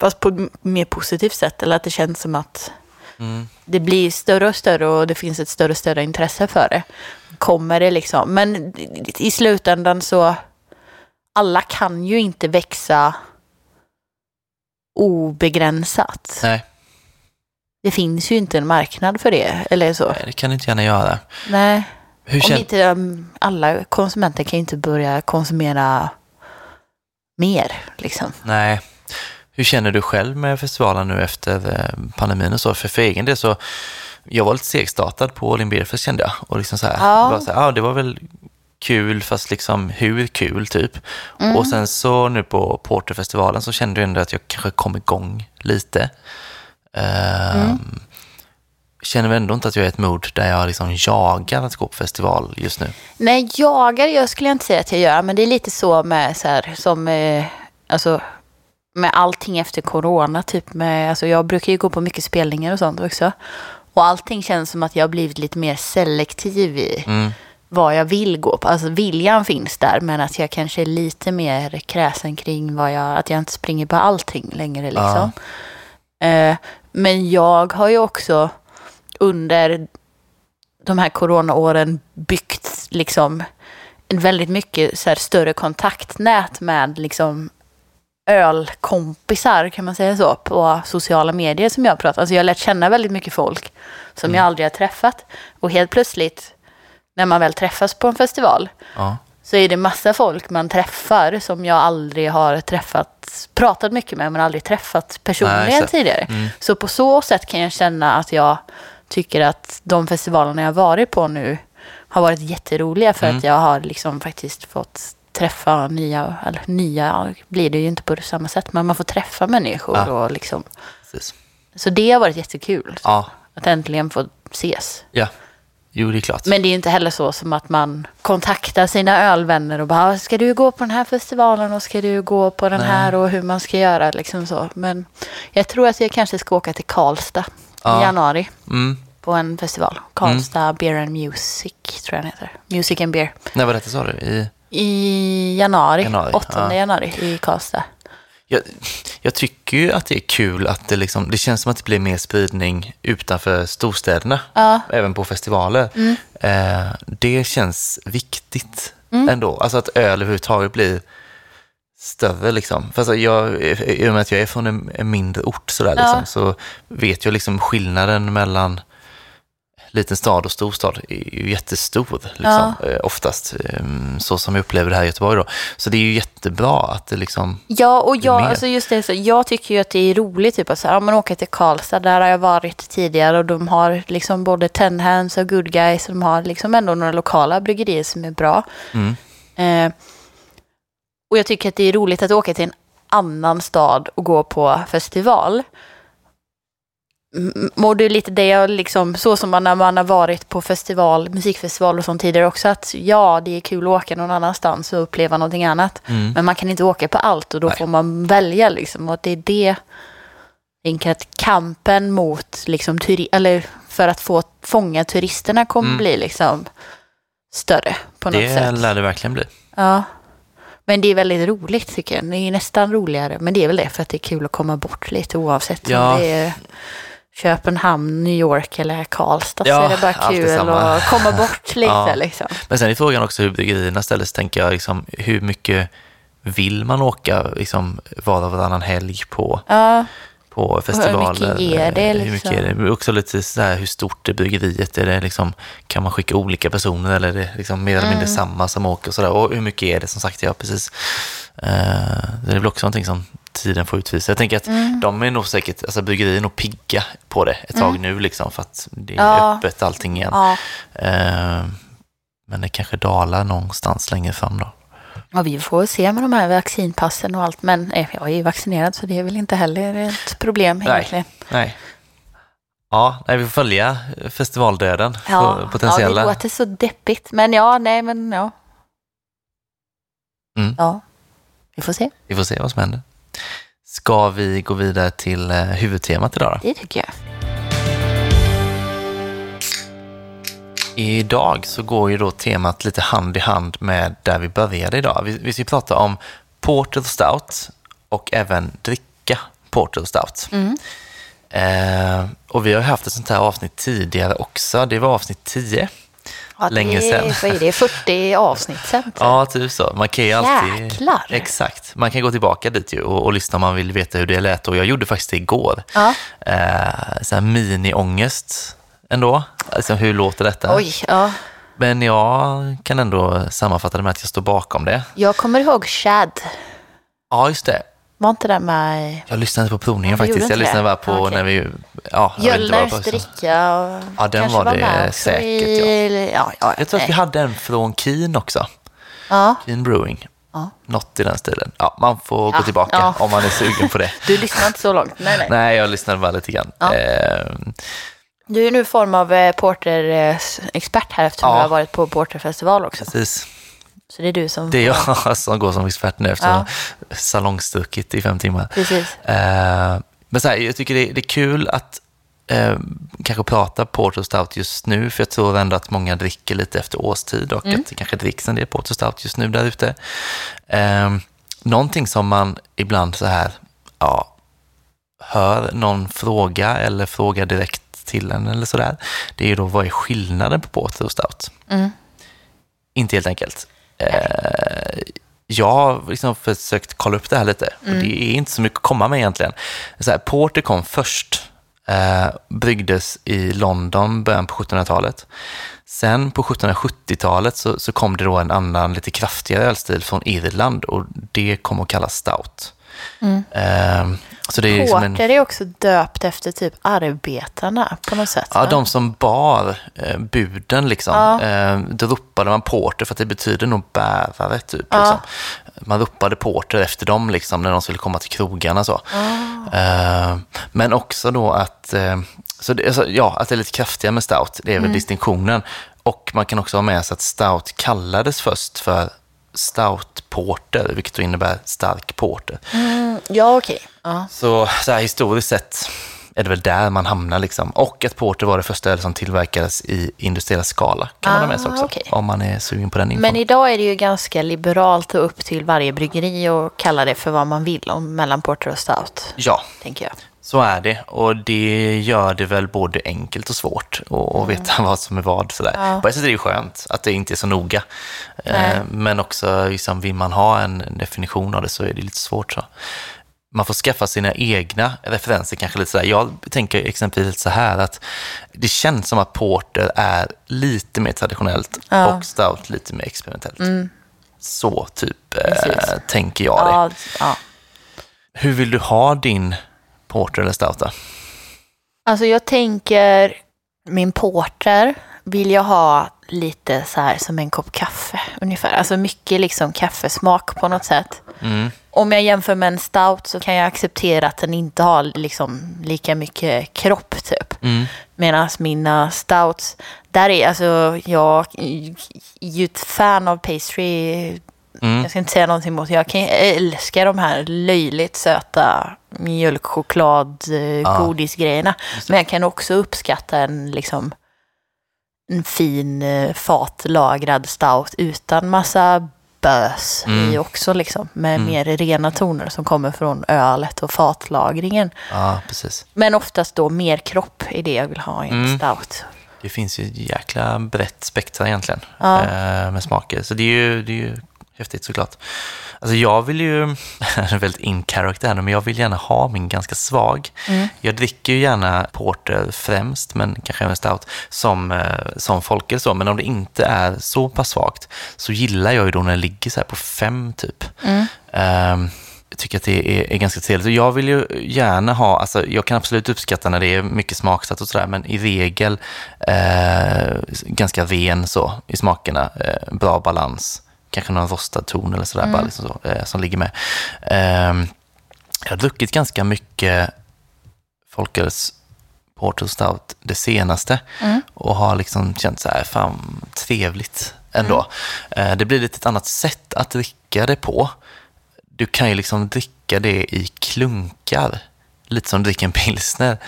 fast på ett mer positivt sätt, eller att det känns som att mm, det blir större och större och det finns ett större och större intresse för det. Kommer det liksom, men i slutändan så, alla kan ju inte växa obegränsat. nej, Det finns ju inte en marknad för det, eller så. nej, det kan inte gärna göra. Nej. Hur Om inte um, alla konsumenter kan ju inte börja konsumera mer. Liksom. Nej. Hur känner du själv med festivalen nu efter eh, pandemin och så? För, för egen del så, jag var lite segstartad på All In Beer Fest kände jag. Och liksom så här, Ja. det, var så här, ja, det var väl kul, fast liksom hur kul typ. Och sen så nu på Porterfestivalen så kände jag ändå att jag kanske kom igång lite. Ehm, Känner väl ändå inte att jag är i ett mod där jag liksom jagar att gå på festival just nu. Nej, jagar jag skulle jag inte säga att jag gör, men det är lite så med så här, som, eh, alltså, med allting efter corona. Typ med, alltså, jag brukar ju gå på mycket spelningar och sånt också. Och allting känns som att jag har blivit lite mer selektiv i Mm. vad jag vill gå på. Alltså viljan finns där, men att jag kanske är lite mer kräsen kring vad jag, att jag inte springer på allting längre liksom. Eh, men jag har ju också under de här coronaåren byggt liksom en väldigt mycket så här större kontaktnät med liksom ölkompisar, kan man säga så, på sociala medier som jag har pratat. Alltså jag har lärt känna väldigt mycket folk som jag aldrig har träffat. Och helt plötsligt, när man väl träffas på en festival, Ja. så är det massa folk man träffar som jag aldrig har träffat, pratat mycket med, men aldrig träffat personligen Nej, tidigare. Mm. Så på så sätt kan jag känna att jag tycker att de festivalerna jag har varit på nu har varit jätteroliga för Mm. att jag har liksom faktiskt fått träffa nya, eller nya blir det ju inte på samma sätt, men man får träffa människor Ja. och liksom. Precis. Så det har varit jättekul, Ja, att äntligen få ses. ja. Jo, det är klart. Men det är inte heller så som att man kontaktar sina ölvänner och bara, ska du gå på den här festivalen och ska du gå på den Nej. här och hur man ska göra liksom så. Men jag tror att jag kanske ska åka till Karlstad Ja. i januari Mm. på en festival. Karlstad Beer and Music tror jag den heter. Music and Beer. När var detta sa du? I... I januari, Januari, 8 ja. januari i Karlstad. Jag, jag tycker ju att det är kul att det liksom, det känns som att det blir mer spridning utanför storstäderna, Ja, även på festivaler. Mm. Eh, det känns viktigt ändå, alltså att öl överhuvudtaget blir större liksom. För alltså jag, I och med att jag är från en, en mindre ort sådär, Ja. liksom, så vet jag liksom skillnaden mellan liten stad och storstad är ju jättestor, liksom, eh, oftast. Eh, så som jag upplever det här i Göteborg då. Så det är ju jättebra att det liksom Ja, och jag, alltså just det, så jag tycker ju att det är roligt typ att så här, ja, man åker till Karlstad, där har jag varit tidigare och de har liksom både Ten Hands och Good Guys, och de har liksom ändå några lokala bryggerier som är bra. Mm. Eh, och jag tycker att det är roligt att åka till en annan stad och gå på festival. Mår du lite det, jag liksom, så som man när man har varit på festival, musikfestival och sånt tidigare också, att ja, det är kul att åka någon annanstans och uppleva någonting annat. Mm. Men man kan inte åka på allt och då Nej. får man välja liksom. Och det är det, tänker att kampen mot liksom turi- eller för att få fånga turisterna kommer Mm. bli liksom större på något Det sätt. lär det verkligen bli. Ja. Men det är väldigt roligt tycker jag. Det är nästan roligare. Men det är väl det för att det är kul att komma bort lite oavsett Ja. om det är Köpenhamn, New York eller Karlstad Ja, så är det bara kul att komma bort lite Ja. liksom. Men sen är frågan också hur bryggerierna ställer sig, tänker jag, liksom, hur mycket vill man åka liksom, var och varannan helg på, Ja, på festivaler? ger det, Eh, Hur liksom? mycket är det? Också lite så här, hur stort är bryggeriet? Är det liksom, kan man skicka olika personer eller är det liksom mer eller mindre Mm. samma som åker? Och, så där? och hur mycket är det? Som sagt, ja precis. Eh, det är väl också någonting som tiden får utvisa. Jag tänker att Mm. de är nog säkert, alltså bryggerier är nog pigga på det ett tag nu liksom för att det är Ja. öppet allting igen. ja. Eh, men det kanske dalar någonstans längre fram då. ja, vi får se med de här vaccinpassen och allt. Men eh, jag är ju vaccinerad så det är väl inte heller ett problem Nej. egentligen. Nej. Ja, nej, vi får följa festivaldöden. Ja, på ja, potentiella. det låter så deppigt. Men ja, nej men ja. Mm. Ja, vi får se. Vi får se vad som händer. Ska vi gå vidare till eh, huvudtemat idag då? Det tycker jag. Idag så går ju då temat lite hand i hand med där vi började idag. Vi, vi ska prata om Porter Stout och även dricka Porter Stout. Mm. Eh, och vi har haft ett sånt här avsnitt tidigare också. Det var avsnitt 10. Ja, Länge det, sedan. Vad är det? 40 avsnitt sen? Ja, typ så. Man kan ju alltid... Jäklar. Exakt. Man kan gå tillbaka dit ju och, och lyssna om man vill veta hur det lät. Och jag gjorde faktiskt det igår. Ja. Eh, så här mini-ångest ändå. Alltså, hur låter detta? Oj, ja. Men jag kan ändå sammanfatta det med att jag står bakom det. Jag kommer ihåg Chad. Ja, just det. Var inte det med Jag lyssnade på provningen Ja, faktiskt. Jag inte lyssnade bara på Okej. när vi... Ja, inte var. dricka? Och Ja, den kanske var det säkert, I, ja, ja, Jag tror att vi hade en från Keen också. ja. Keen Brewing. Ja. Något i den stilen. Ja, man får gå Ja, tillbaka ja. om man är sugen på det. Du lyssnar inte så långt? Nej, nej. Nej, jag lyssnade bara lite grann. Ja. Eh, Du är nu form av eh, Porter-expert här eftersom Ja. du har varit på Porterfestival också. precis. Så det är du som... Det är jag som går som expert nu efter Ja. salongstuckit i fem timmar. Precis. Eh, men så här, jag tycker det, det är kul att eh, kanske prata Porter Stout just nu, för jag tror ändå att många dricker lite efter årstid och Mm. att det kanske dricks en del Porter Stout just nu där ute. Eh, någonting som man ibland så här, ja, hör någon fråga eller fråga direkt till en eller sådär, det är ju då vad är skillnaden på Porter och Stout? Mm. Inte helt enkelt. Eh, jag har liksom försökt kolla upp det här lite och Mm. det är inte så mycket att komma med egentligen. Så här, Porter kom först, eh, bryggdes i London början på 1700-talet. Sen på 1770-talet så, så kom det då en annan lite kraftigare ölstil från Irland och det kom att kallas stout. Eh, så det är liksom en, Porter är också döpt efter typ arbetarna på något sätt. Ja, va? de som bar eh, buden liksom. Ja. Eh, då ropade man porter för att det betyder nog bärare typ. Ja. Liksom. Man ropade porter efter dem liksom när de skulle komma till krogarna så. Ah. Eh, men också då att, eh, så det, alltså, ja, att det är lite kraftigare med stout, det är väl Mm. distinktionen. Och man kan också ha med sig att stout kallades först för stout porter, vilket då innebär stark porter. Mm, ja, okej. Ja. Så, så här, historiskt sett är det väl där man hamnar. Liksom. Och att porter var det första öl som tillverkades i industriell skala. Kan man ha med sig Ah, också, okej. om man är sugen på den infon. Men idag är det ju ganska liberalt och upp till varje bryggeri och kalla det för vad man vill om mellan Porter och Stout, Ja, tänker jag. Så är det. Och det gör det väl både enkelt och svårt att att veta vad som är vad. Sådär. Mm. Ja. På ett sätt är det skönt att det inte är så noga. Nej. Eh, Men också, liksom, vill man ha en definition av det så är det lite svårt. Så. Man får skaffa sina egna referenser kanske lite sådär. Jag tänker exempelvis så här att det känns som att porter är lite mer traditionellt Ja. Mm. och stout lite mer experimentellt. Så typ Precis. tänker jag det. Ja. Hur vill du ha din porter eller stout då? Alltså jag tänker, min porter vill jag ha lite så här som en kopp kaffe ungefär. Alltså mycket liksom kaffesmak på något sätt. Mm. Om jag jämför med en stout så kan jag acceptera att den inte har liksom lika mycket kropp typ. Mm. Medan mina stouts, där är alltså jag är ju ett fan av pastry. Mm. Jag ska inte säga någonting mot, jag kan älskar de här löjligt söta mjölkchoklad, eh, Ja. godisgrejerna. Men jag kan också uppskatta en liksom en fin eh, fatlagrad stout utan massa bös Mm. i också liksom. Med mer rena toner som kommer från ölet och fatlagringen. Ja, precis. Men oftast då mer kropp i det jag vill ha i en Mm. stout. Det finns ju ett jäkla brett spektra egentligen Ja. eh, med smaker. Så det är ju, det är ju häftigt såklart. Alltså jag vill ju, det är väldigt in character men jag vill gärna ha min ganska svag. Mm. Jag dricker ju gärna porter främst, men kanske även stout, som, eh, som folköl så. Men om det inte är så pass svagt så gillar jag ju då när det ligger så på fem typ. Mm. Ehm, jag tycker att det är, är ganska trevligt. Jag vill ju gärna ha, alltså jag kan absolut uppskatta när det är mycket smaksatt och sådär, men i regel eh, ganska ren så i smakerna. Eh, bra balans. Kanske någon rostad ton eller sådär bara liksom så, eh, som ligger med. Ehm, jag har druckit ganska mycket folköls Porter Stout det senaste och har liksom känt så här, fan trevligt ändå. Eh, Det blir lite ett annat sätt att dricka det på. Du kan ju liksom dricka det i klunkar, lite som du dricker en pilsner.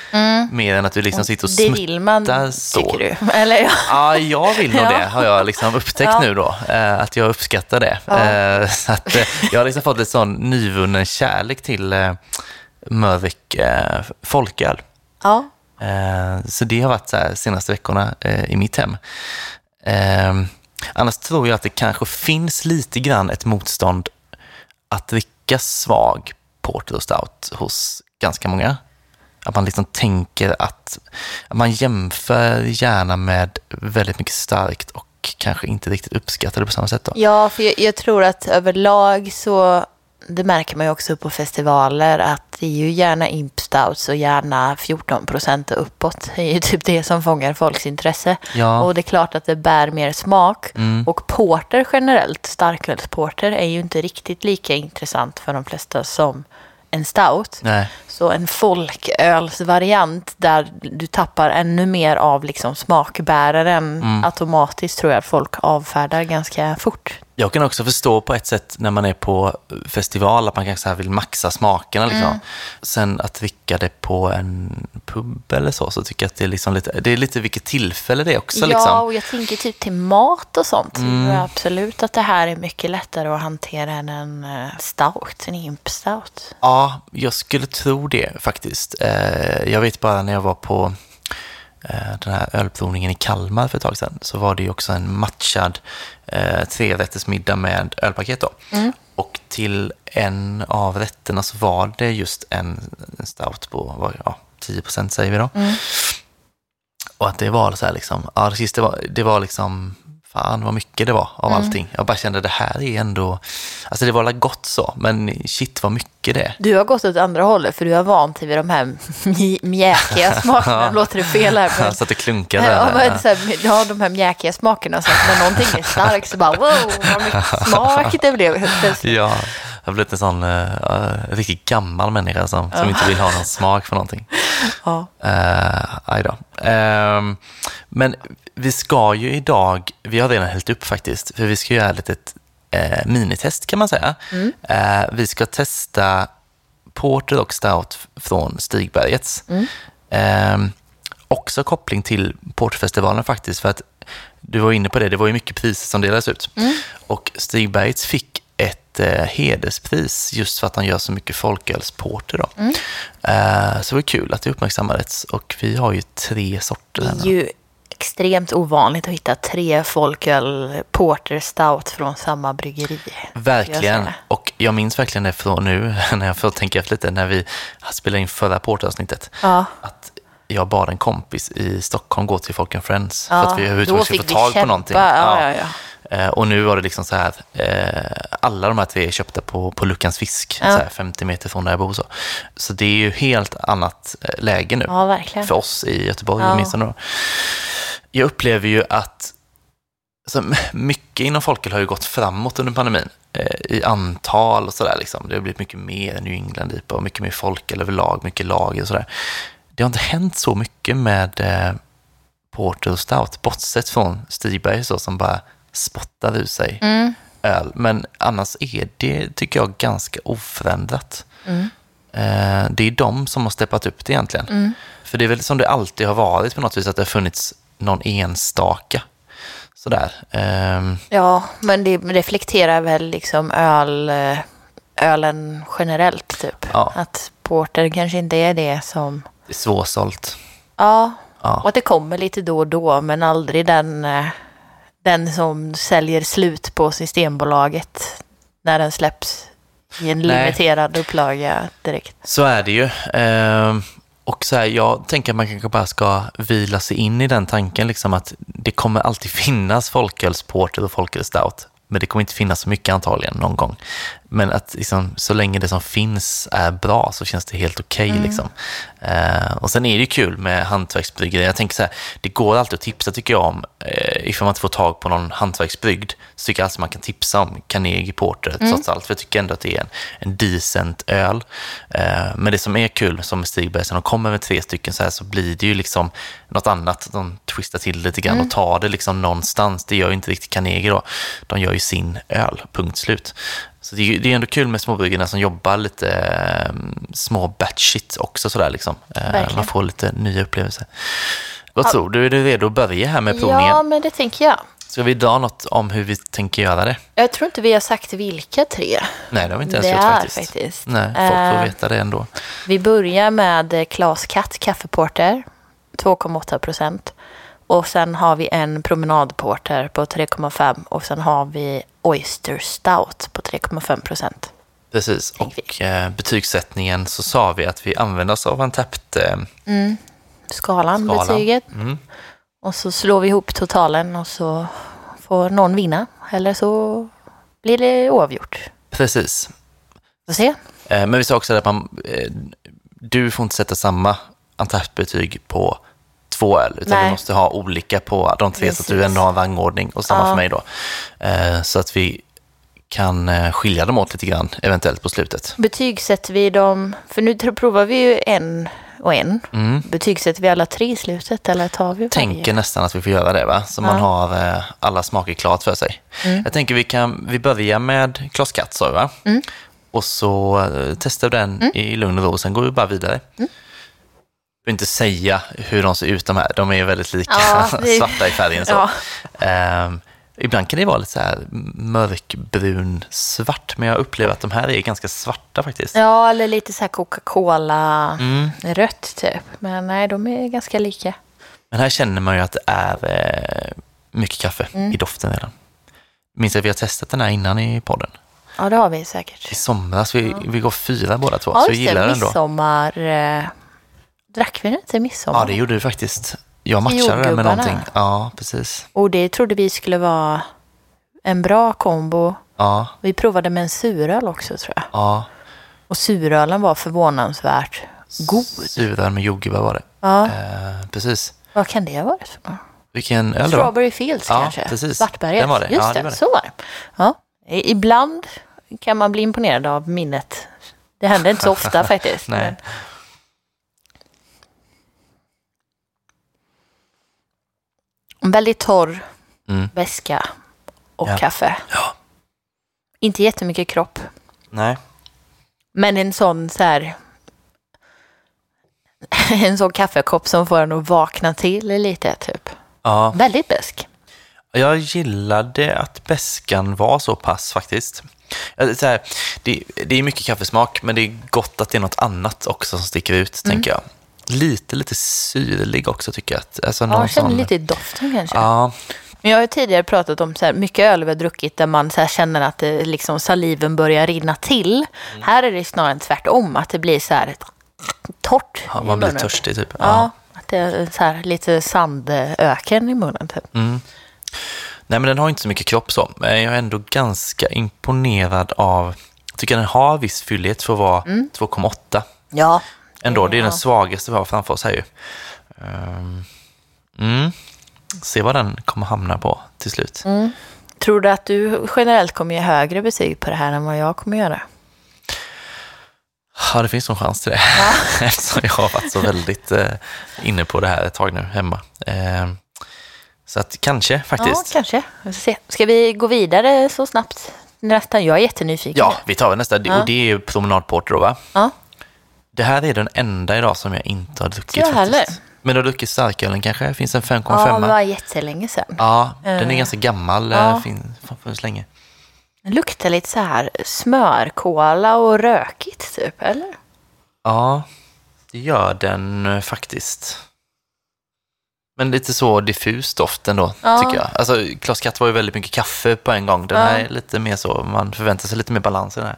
Mer än att du liksom sitter och Det vill man, smuttar så. tycker du? Eller ja. Ja, jag vill nog Ja. det, har jag liksom upptäckt Ja. nu då. Eh, att jag uppskattar det. Ja. Eh, så att, eh, jag har liksom fått lite sån nyvunnen kärlek till eh, folköl. ja. Så det har varit så här senaste veckorna i mitt hem. Eh, annars tror jag att det kanske finns lite grann ett motstånd att dricka svag porter och stout hos ganska många. Att man liksom tänker att, att man jämför gärna med väldigt mycket starkt och kanske inte riktigt uppskattar det på samma sätt. Då. Ja, för jag, jag tror att överlag så, det märker man ju också på festivaler, att det är ju gärna imp stouts och gärna 14 procent och uppåt. Det är ju typ det som fångar folks intresse. Ja. Och det är klart att det bär mer smak. Mm. Och porter generellt, starkölsporter, är ju inte riktigt lika intressant för de flesta som en stout. Nej. Så en folkölsvariant där du tappar ännu mer av liksom smakbäraren Mm. automatiskt tror jag att folk avfärdar ganska fort. Jag kan också förstå på ett sätt när man är på festival att man kanske så vill maxa smakerna. Liksom. Mm. Sen att dricka det på en pub eller så, så tycker jag att det är, liksom lite, det är lite vilket tillfälle det är också. ja, Liksom. och jag tänker typ till mat och sånt. Mm. Jag absolut att det här är mycket lättare att hantera än en eh, stout, en imp stout. Ja, jag skulle tro det faktiskt. Eh, Jag vet bara när jag var på eh, den här ölprovningen i Kalmar för ett tag sedan så var det ju också en matchad eh, trerättersmiddag med ölpaket då. Och till en av rätterna så var det just en, en stout på ja, 10 procent säger vi då. Och att det var så här liksom, ja det var, det var liksom, fan vad mycket det var av allting. Jag bara kände det här är ändå, alltså det var väl gott så, men shit vad mycket det är. Du har gått åt andra hållet för du har vant dig vid de här mj- mjäkiga smakerna. Låter det fel här? Men... Så att det klunkar där. Ja, men, så här, ja, de här mjäkiga smakerna. Så att när någonting är starkt så bara wow, vad mycket smak det blev. Ja, jag har blivit en sån uh, riktigt gammal människa som, som inte vill ha någon smak för någonting. Ja. Uh. Ehm, men vi ska ju idag, vi har redan hällt upp faktiskt, för vi ska göra ett litet eh, minitest kan man säga. Eh, vi ska testa Porter och Stout från Stigbergets. Ehm, också koppling till Porterfestivalen faktiskt, för att du var inne på det, det var ju mycket priser som delades ut. Och Stigbergets fick ett eh, hederspris just för att han gör så mycket folkölsporter. Då. Eh, så det var kul att det uppmärksammades och vi har ju tre sorter. Det är ju extremt ovanligt att hitta tre folköl porter stout från samma bryggeri. Verkligen. Och jag minns verkligen det från nu, när jag får tänka efter lite, när vi spelade in förra porteravsnittet. Ja. Att jag bad en kompis i Stockholm gå till Folk and Friends Ja, för att vi överhuvudtaget skulle få tag på någonting. Ja, ja, ja. Eh, Och nu var det liksom så här, eh, alla de här tre är köpta på, på Luckans fisk, Ja. så här 50 meter från där jag bor. Så, så det är ju helt annat eh, läge nu Ja, för oss i Göteborg Ja. åtminstone. Då. Jag upplever ju att alltså, mycket inom folköl har ju gått framåt under pandemin eh, i antal och sådär. Liksom. Det har blivit mycket mer New England-IPA och mycket mer folköl överlag, mycket lager och sådär. Det har inte hänt så mycket med eh, Porter och Stout, bortsett från Stigberg så, som bara spottar ur sig Mm. öl. Men annars är det, tycker jag, ganska oförändrat. Mm. Eh, det är de som har steppat upp det egentligen. För det är väl som det alltid har varit på något vis, att det har funnits någon enstaka. Sådär. Ehm, Ja, men det reflekterar väl liksom öl, eh, ölen generellt typ. Ja. Att porter kanske inte är det som... det är svårsålt. Ja, och Ja. att det kommer lite då och då, men aldrig den, eh, den som säljer slut på Systembolaget när den släpps i en Nej. limiterad upplaga direkt. Så är det ju. Ehm, och så här, jag tänker att man kanske bara ska vila sig in i den tanken liksom att det kommer alltid finnas folkölsporter och folkölstout. Men det kommer inte finnas så mycket antagligen någon gång. Men att liksom, så länge det som finns är bra så känns det helt okej. liksom. Eh, och sen är det ju kul med hantverksbryggerier. Jag tänker så här, det går alltid att tipsa tycker jag om. Eh, ifall man inte får tag på någon hantverksbryggd så tycker jag alltid man kan tipsa om Carnegie Porter trots allt. För jag tycker ändå att det är en, en decent öl. Eh, men det som är kul, som med Stigbergs, när de kommer med tre stycken så här så blir det ju liksom något annat. De twistar till lite grann och tar det liksom någonstans. Det gör ju inte riktigt Carnegie då. De gör ju sin öl, punkt slut. Så det är, det är ändå kul med småbryggerierna som jobbar lite eh, små batchigt också sådär liksom. Eh, man får lite nya upplevelser. Vad tror du? Är du redo att börja här med provningen? Ja, men det tänker jag. Ska vi dra något om hur vi tänker göra det? Jag tror inte vi har sagt vilka tre Nej, det har vi inte ens det gjort är faktiskt. faktiskt. Nej, folk får Eh, veta det ändå. Vi börjar med Klas Katt kaffeporter, 2,8 procent. Och sen har vi en promenadporter på 3,5 och sen har vi Oyster Stout på 3,5 procent. Precis, och eh, betygssättningen så sa vi att vi använder oss av en tappt eh, Skalan, skala. betyget. Mm. Och så slår vi ihop totalen och så får någon vinna. Eller så blir det oavgjort. Precis. Får se. Eh, men vi sa också att man, eh, du får inte sätta samma Antapt-betyg på två öl, utan Nej. vi måste ha olika på de tre, så att Precis. du ändå har en rangordning och samma Ja. för mig då. Eh, så att vi kan eh, skilja dem åt lite grann, eventuellt på slutet. Betygsätter vi dem, för nu provar vi ju en och en. Mm. Betygsätter vi alla tre i slutet eller tar vi varje? Tänker nästan att vi får göra det, va? så man Ja. har eh, alla smaker klart för sig. Mm. Jag tänker vi kan, vi börjar med Klas Katt, sa? Mm. Och så eh, testar vi den i lugn och ro, sen går vi bara vidare. Jag vill inte säga hur de ser ut de här, de är ju väldigt lika, Ja, det- svarta i färgen. Så. Ja. Ehm, ibland kan det vara lite så här mörkbrun svart, men jag upplever att de här är ganska svarta faktiskt. ja, eller lite så här Coca-Cola Mm. rött typ. Men nej, de är ganska lika. Men här känner man ju att det är eh, mycket kaffe Mm. i doften redan. Minns att vi har testat den här innan i podden. Ja, det har vi säkert. I somras, vi, vi går fyra båda två, Ja, så vi just gillar den då. Midsommar. Drack vi den inte i midsommar? Ja, det gjorde du faktiskt. Jag matchade den med någonting. Ja, precis. Och det trodde vi skulle vara en bra kombo. Ja, Vi provade med en suröl också tror jag. ja. Och surölen var förvånansvärt god. Suröl med jordgubbar var det. Ja, Eh, precis. vad kan det ha varit? för något? Vilken öl då? Strawberry Fields Ja, kanske? precis. Svartberget. Den var det. Just Ja, det det, var det. så var det. Ja. Ibland kan man bli imponerad av minnet. Det händer inte så ofta faktiskt. Nej. men- väldigt torr Mm. väska och Ja. kaffe. Ja. Inte jättemycket kropp. Nej. Men en sån så här... En sån kaffekopp som får en att vakna till lite, typ. Ja, Väldigt besk. jag gillade att bäskan var så pass faktiskt. Så här, det, det är mycket kaffesmak, men det är gott att det är något annat också som sticker ut, Mm. tänker jag. Lite, lite syrlig också tycker jag. Att- Alltså Ja, jag känner sån- lite i doften kanske. Ja, Men jag har ju tidigare pratat om så här, mycket öl vi har druckit där man så känner att det, liksom, saliven börjar rinna till. Mm. Här är det snarare tvärtom, att det blir så här torrt ja, man blir törstig typ. Ja, att det är så här, lite sandöken i munnen typ. Mm. Nej, men den har inte så mycket kropp så. Men jag är ändå ganska imponerad av... Jag tycker den har viss fyllighet för att vara 2,8. Ja. Ändå, det är Ja. den svagaste vi har framför oss här ju. Ehm, Mm. Se vad den kommer hamna på till slut. Tror du att du generellt kommer ge högre betyg på det här än vad jag kommer göra? Ja, det finns nog chans till det. Eftersom jag har varit så väldigt eh, inne på det här ett tag nu hemma. Ehm, så att kanske Ja, faktiskt. kanske. Vi. Ska vi gå vidare så snabbt? Nästan. Jag är jättenyfiken. Ja, vi tar väl nästa. Ja. Och det är promenadporter då va? ja. Det här är den enda idag som jag inte har druckit jag faktiskt. heller. Men du har druckit starkölen kanske? Finns en 5,5? Ja, det Ja, var jättelänge sedan. den är Eh, ganska gammal. ja. Ja. Finns funnits länge. Det luktar lite så här smörkola och rökigt typ, eller? Ja, det gör den eh, faktiskt. Men lite så diffus doft ändå, Ja. tycker jag. Alltså, Klas Katt var ju väldigt mycket kaffe på en gång. Den Ja. här är lite mer så, man förväntar sig lite mer balans i den här.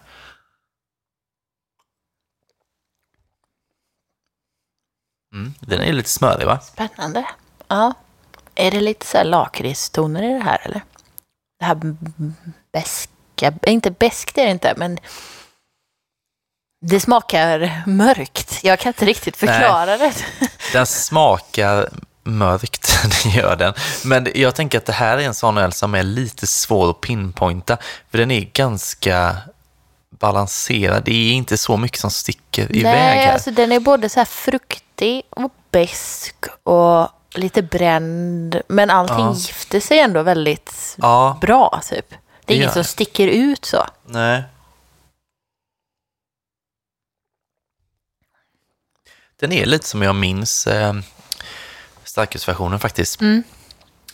Mm, den är lite smörig va? Spännande. Ja. Är det lite så här lakritstoner i det här, eller? Det här beska, inte beskt är det inte, men det smakar mörkt. Jag kan inte riktigt förklara det. Den smakar mörkt, det gör den. Men jag tänker att det här är en sån öl som är lite svår att pinpointa, för den är ganska balanserad. Det är inte så mycket som sticker iväg Nej, här. alltså den är både så här fruktig och besk och lite bränd. Men allting Ja. gifter sig ändå väldigt Ja, bra, typ. Det är Det inget som sticker ut så. nej. Den är lite som jag minns eh, starkölsversionen faktiskt. Mm.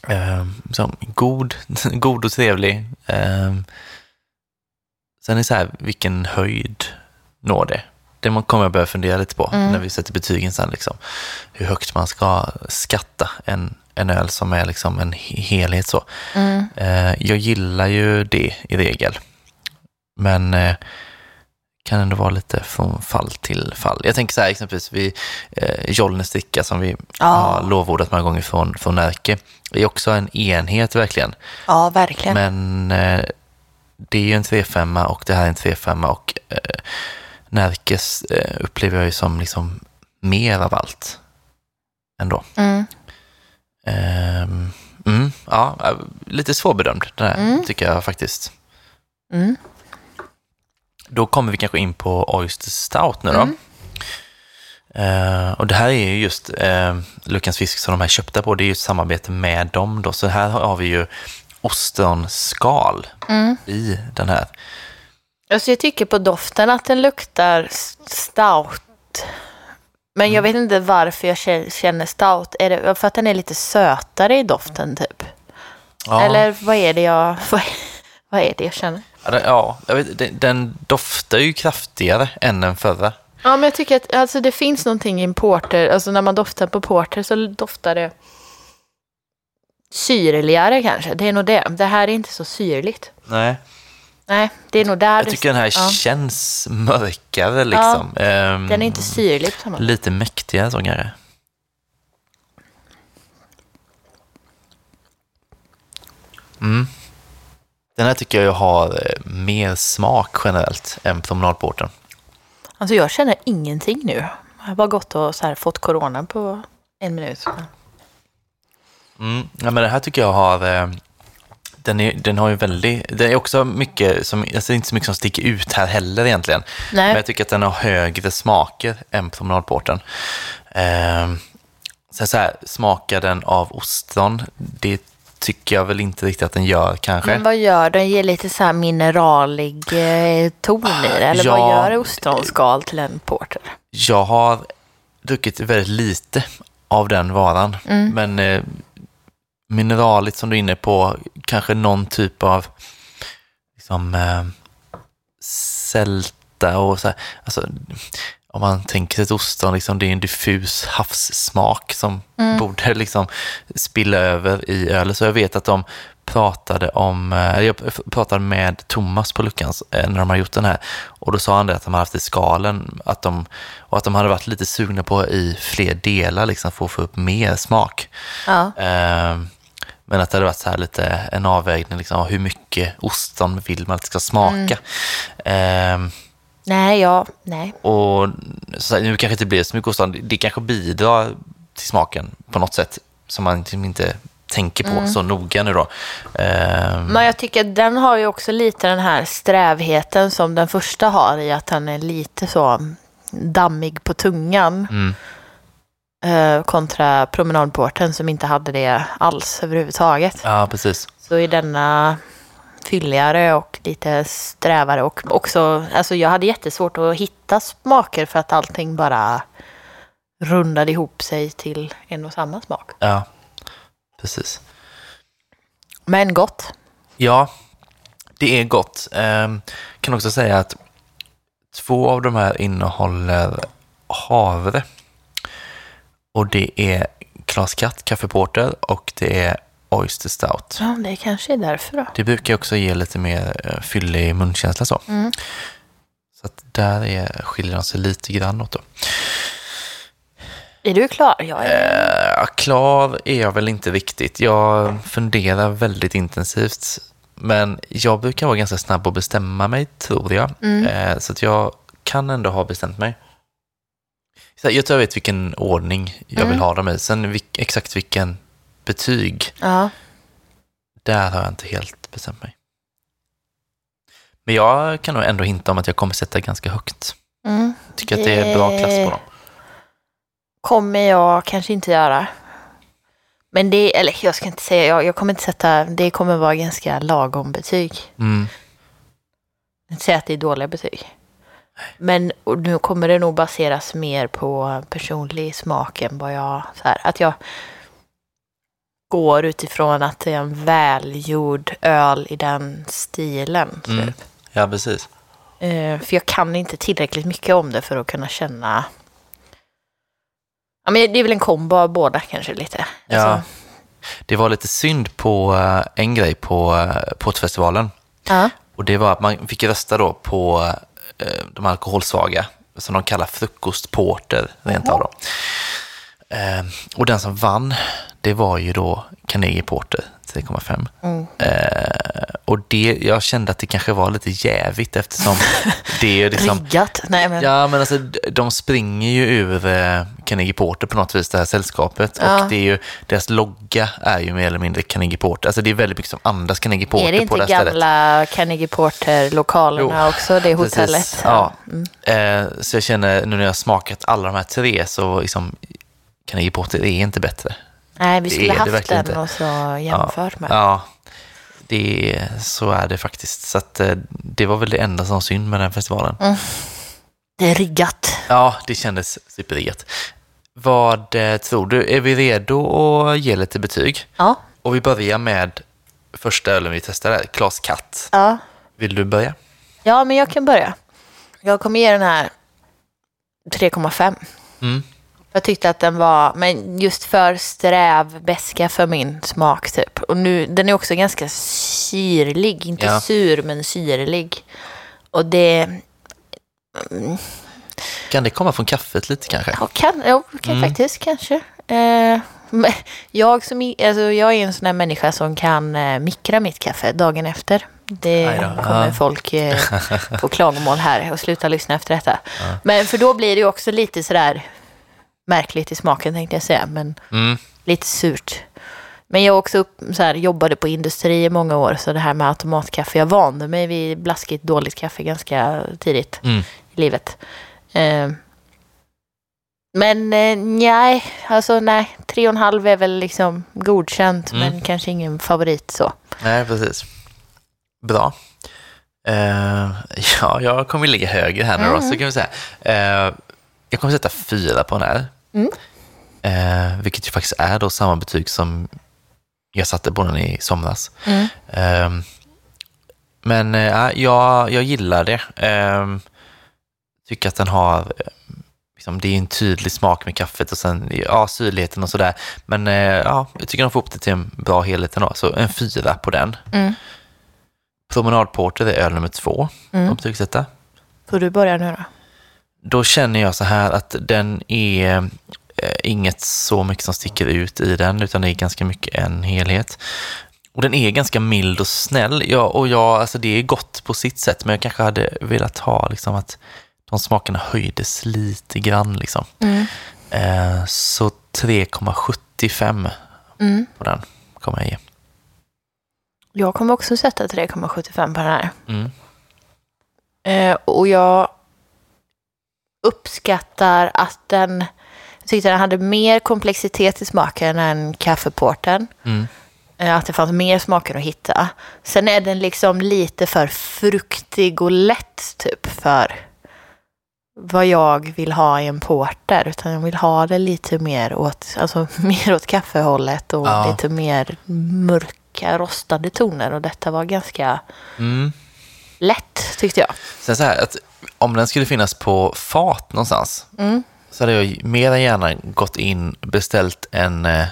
Eh, som god, god och trevlig. Eh, sen är det så här, vilken höjd når det? Det man kommer jag börja fundera lite på Mm. när vi sätter betygen sen. Liksom. Hur högt man ska skatta en, en öl som är liksom en he- helhet. så. Mm. Eh, jag gillar ju det i regel. Men eh, kan ändå vara lite från fall till fall. Jag tänker så här exempelvis vid eh, Jollnäs dricka som vi Ja. har lovordat många gånger från, från Närke. Det är också en enhet verkligen. Ja, verkligen. Men eh, det är ju en 3-5 och det här är en 3-5 och eh, Närkes eh, upplever jag ju som liksom mer av allt ändå. Mm. Ehm, mm, ja, eh, lite svårbedömd den här Mm. tycker jag faktiskt. Mm. Då kommer vi kanske in på Oyster Stout nu då. Eh, och det här är ju just uh, Luckans Fisk som de här köpta på, det är ju ett samarbete med dem då. Så här har vi ju ostronskal Mm. i den här. Alltså jag tycker på doften att den luktar stout. Men jag vet inte varför jag kä- känner stout. Är det för att den är lite sötare i doften typ? Ja, Eller vad är det jag, vad, vad är det jag känner? ja, jag vet, den, den doftar ju kraftigare än den förra. Ja, men jag tycker att alltså, det finns någonting i en porter. Alltså när man doftar på porter så doftar det syrligare kanske. Det är nog det. Det här är inte så syrligt. Nej. Nej, det är nog där Jag tycker den här ja. känns mörkare liksom. Ehm, Den är inte syrlig på samma sätt. Lite mäktigare så kanske. Mm. Den här tycker jag har eh, mer smak generellt än promenadporten. Alltså jag känner ingenting nu. Jag har bara gått och så här fått corona på en minut. Mm. Ja, men den här tycker jag har... Den, är, den har ju väldigt... Det är också mycket som... Alltså inte så mycket som sticker ut här heller egentligen. Men Nej, jag tycker att den har högre smaker än promenadporten. Eh, sen så här, smakar den av ostron? Det tycker jag väl inte riktigt att den gör kanske. men vad gör den? Ger lite så här mineralig eh, ton i det? Eller Ja. vad gör ostronskal till en porter? Jag har druckit väldigt lite av den varan. Mm. Men eh, mineraligt som du är inne på, kanske någon typ av liksom, eh, sälta och så här. Alltså, om man tänker sig ett ostron, liksom, det är en diffus havssmak som Mm. borde liksom spilla över i ölet. Så jag vet att de pratade om, eh, jag pratade med Thomas på Luckans eh, när de har gjort den här och då sa han det att de hade haft i skalen att de, och att de hade varit lite sugna på i fler delar liksom för att få upp mer smak. Ja. Eh, Men att det hade varit så här lite en avvägning, liksom, hur mycket ostron vill man att det ska smaka. Eh, Nej, ja, nej. och så här, nu kanske inte blir så mycket ostron, det kanske bidrar till smaken på något sätt som man liksom inte tänker på så noga nu då. Eh, Men jag tycker att den har ju också lite den här strävheten som den första har i att den är lite så dammig på tungan. Mm. Eh, kontra promenadporten som inte hade det alls överhuvudtaget. Ja, precis. Så är denna fylligare och lite strävare och också, alltså jag hade jättesvårt att hitta smaker för att allting bara rundade ihop sig till en och samma smak. Ja, precis. Men gott. Ja, det är gott. Ehm, kan också säga att två av de här innehåller havre. Och det är Klas Katt kaffeporter och det är Oyster Stout. Ja, det kanske är därför då. Det brukar också ge lite mer eh, fyllig munkänsla så. Mm. Så att där är, skiljer de sig lite grann åt då. Är du klar? Jag är... Eh, klar är jag väl inte riktigt. Jag funderar väldigt intensivt. Men jag brukar vara ganska snabb att bestämma mig, tror jag. Mm. Eh, så att jag kan ändå ha bestämt mig. Jag tror jag vet vilken ordning jag vill Mm. ha dem i. Sen vilk, exakt vilken betyg, Ja. där har jag inte helt bestämt mig. Men jag kan nog ändå hinta om att jag kommer sätta ganska högt. Mm. Tycker att det är bra klass på dem. kommer jag kanske inte göra. Men det, eller jag ska inte säga, jag, jag kommer inte sätta, det kommer vara ganska lagom betyg. Mm. Jag inte säga att det är dåliga betyg. Men nu kommer det nog baseras mer på personlig smak än vad jag, så här, att jag går utifrån att det är en välgjord öl i den stilen. Mm. Typ. Ja, precis. Eh, för jag kan inte tillräckligt mycket om det för att kunna känna... Ja, men det är väl en kombo av båda kanske lite. Ja. Alltså, Det var lite synd på eh, en grej på eh, Portfestivalen. ja. Och det var att man fick rösta då på de alkoholsvaga, som de kallar frukostporter, rent av. Eh, och den som vann, det var ju då Carnegie Porter 3,5. Mm. Eh, och det, jag kände att det kanske var lite jävigt eftersom det är liksom... Riggat. Nej, men, Ja, men alltså de springer ju ur eh, Carnegie Porter på något vis, det här sällskapet. Ja. Och det är ju, deras logga är ju mer eller mindre Carnegie Porter. Alltså det är väldigt mycket som andas Carnegie Porter på det stället. Är det inte stället. gamla Carnegie Porter-lokalerna också, det Precis, hotellet? Ja. Mm. Eh, så jag känner, nu när jag har smakat alla de här tre, så liksom, Carnegie Porter är inte bättre. Nej, vi skulle haft den inte. och så jämfört med. Ja, det, är- så är det faktiskt. Så att, eh, det var väl det enda som synd med den festivalen. Det är riggat. Ja, det kändes superriggat. Vad eh, tror du? Är vi redo att ge lite betyg? Ja. Och vi börjar med första ölen vi testade, Klas Katt. ja. Vill du börja? Ja, men jag kan börja. Jag kommer ge den här 3,5. Mm. Jag tyckte att den var, men just för sträv beska för min smak typ. Och nu, den är också ganska syrlig, inte Ja. sur men syrlig. Och det mm, Kan det komma från kaffet lite kanske? ja, kan, ja, kan Mm. faktiskt kanske. Eh, jag, som, alltså, jag är en sån här människa som kan eh, mikra mitt kaffe dagen efter. Det kommer Ja. folk eh, få klagomål här och sluta lyssna efter detta. Men för då blir det ju också lite sådär märkligt i smaken tänkte jag säga. Men Mm. lite surt. Men jag också upp, så här, jobbade på industri i många år, så det här med automatkaffe, jag vande mig vid blaskigt dåligt kaffe ganska tidigt Mm. i livet. Eh, men eh, nej, alltså nej, tre och en halv är väl liksom godkänt, Mm. men kanske ingen favorit så. Nej, precis. Bra. Eh, ja, jag kommer ligga högre här nu då, Mm. så kan vi säga. Eh, jag kommer sätta fyra på den här. Mm. Eh, vilket ju faktiskt är då samma betyg som jag satte på den i somras. Mm. Eh, men eh, ja, jag, jag gillar det. Eh, tycker att den har, eh, liksom, det är en tydlig smak med kaffet och sen ja, syrligheten och sådär. Men eh, ja, jag tycker de får upp det till en bra helhet ändå, så en fyra på den. Mm. Promenadporter är öl nummer två Mm. att betygsätta. Får du börja nu då? Då känner jag så här att den är eh, inget så mycket som sticker ut i den, utan det är ganska mycket en helhet. Och den är ganska mild och snäll. Ja, och ja, alltså det är gott på sitt sätt, men jag kanske hade velat ha liksom att de smakerna höjdes lite grann. Liksom. Mm. Eh, så 3,75 Mm. på den kommer jag ge. Jag kommer också sätta 3,75 på den här. Mm. Eh, och jag uppskattar att den... Jag tyckte den hade mer komplexitet i smaken än kaffeporten. Mm. Eh, Att det fanns mer smaker att hitta. Sen är den liksom lite för fruktig och lätt typ för vad jag vill ha i en porter. Utan jag vill ha det lite mer åt, alltså, mer åt kaffehållet och Ja. lite mer mörka rostade toner. Och detta var ganska Mm. lätt tyckte jag. Sen så här, att om den skulle finnas på fat någonstans Mm. så hade jag mer än gärna gått in beställt en, eh,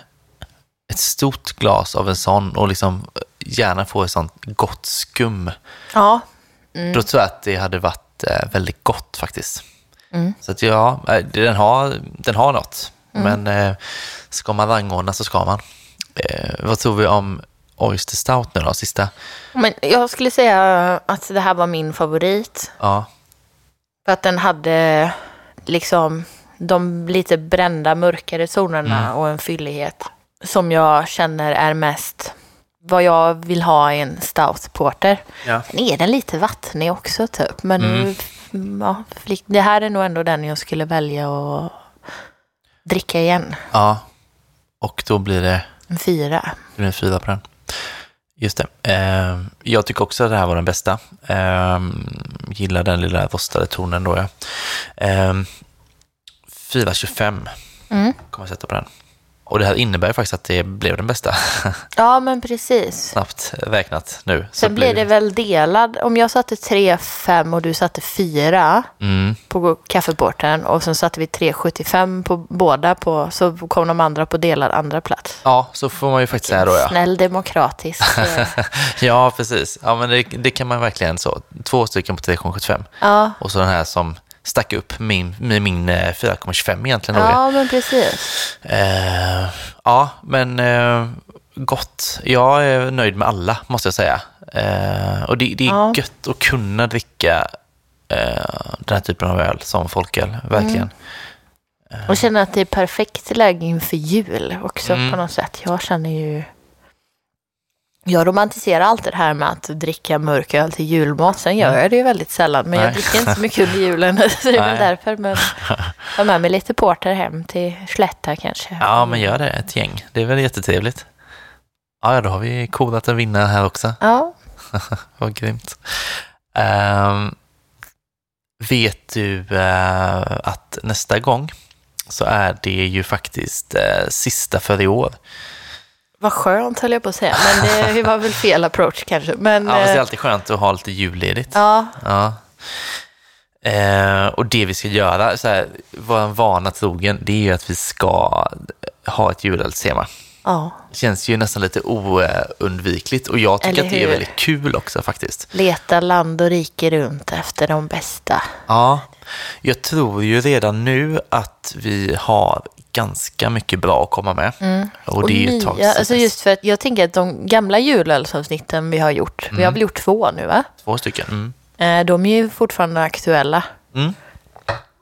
ett stort glas av en sån och liksom eh, gärna få ett sånt gott skum. Ja, Då tror jag att det hade varit eh, väldigt gott faktiskt. Mm. Så att ja, den har, den har något. Men eh, ska man rangordna så ska man. Eh, vad tror vi om Oyster Stout nu då, sista? men jag skulle säga att det här var min favorit. Ja, För att den hade liksom de lite brända mörkare tonerna och en fyllighet som jag känner är mest vad jag vill ha i en stout porter. ja. Sen är den lite vattnig också typ. Men Mm. ja, det här är nog ändå den jag skulle välja att dricka igen. ja. Och då blir det En fyra. Det blir en fyra på den. Just det. Eh, jag tycker också att det här var den bästa. Eh, gillar den lilla rostade tonen då. Ja. Eh, 4,25 Mm. kommer jag sätta på den. Och det här innebär faktiskt att det blev den bästa. Ja, men precis. Snabbt räknat nu. Så Sen blir det väl delad. Om jag satte 3,5 och du satte 4 Mm, på kaffeporten och sen satte vi 3,75 på båda på, så kom de andra på delad andra plats. ja, så får man ju faktiskt säga då ja. Snäll demokratisk. eh, Ja, precis. Ja, men det, det kan man verkligen så. Två stycken på 3,75. ja, Och så den här som stack upp min, med min eh, 4,25 egentligen. Då. ja, men precis. Eh, ja, men eh, gott. Jag är nöjd med alla, måste jag säga. Eh, och det, det är Ja. gött att kunna dricka eh, den här typen av öl som folköl, verkligen. Och känner att det är perfekt läge inför jul också Mm. på något sätt. Jag känner ju... Jag romantiserar alltid det här med att dricka mörk öl till julmat. Sen gör jag det ju väldigt sällan. Men jag Nej. dricker inte så mycket under julen. Så det är väl därför. Men jag har med mig lite porter hem till Slätta kanske. Ja, men gör det, ett gäng. Det är väl jättetrevligt. Ja, då har vi kodat en vinnare här också. Ja, Vad grymt. Ehm, vet du eh, att nästa gång så är det ju faktiskt eh, sista för i år. Vad skönt höll jag på att säga. Men det var väl fel approach kanske. Men, Ja, det är eh, alltid skönt att ha lite julledigt. ja, Ja. Eh, och det vi ska göra, så här, vår vana trogen, det är ju att vi ska ha ett julölstema. ja. Det känns ju nästan lite oundvikligt och jag tycker att det är väldigt kul också faktiskt. Leta land och rike runt efter de bästa. Ja, jag tror ju redan nu att vi har ganska mycket bra att komma med. Och det är ju ett tag nya, alltså just för att jag tänker att de gamla julölsavsnitten vi har gjort, vi har väl gjort två nu va? Två stycken. Mm. Eh, De är ju fortfarande aktuella. Mm.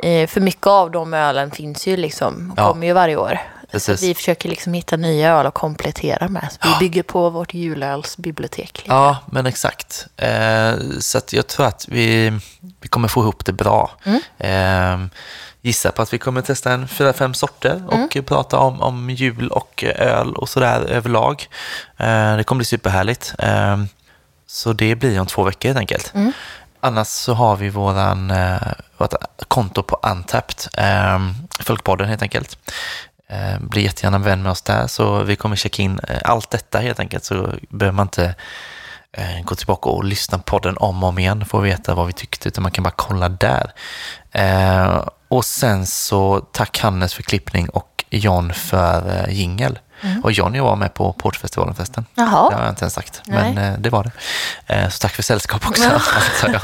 Eh, För mycket av de ölen finns ju liksom, Ja. kommer ju varje år. Så vi försöker liksom hitta nya öl och komplettera med. Så vi bygger på vårt julölsbibliotek. lite. Ja, men exakt. Eh, så jag tror att vi, vi kommer få ihop det bra. Mm. Eh, gissar på att vi kommer testa en fyra, fem sorter och Mm. prata om, om jul och öl och sådär överlag. Eh, det kommer bli superhärligt. Eh, så det blir om två veckor helt enkelt. Mm. Annars så har vi våran, eh, vårt konto på Untapped, eh, Folkpodden helt enkelt. Eh, bli jättegärna vän med oss där, så vi kommer checka in eh, allt detta helt enkelt, så behöver man inte eh, gå tillbaka och lyssna på podden om och om igen för att veta vad vi tyckte, utan man kan bara kolla där. Eh, och sen så tack Hannes för klippning och John för eh, jingel. Och John var med på Portfestivalen förresten. Jaha. Det har jag inte ens sagt, Nej. men eh, det var det. Eh, så tack för sällskap också, antar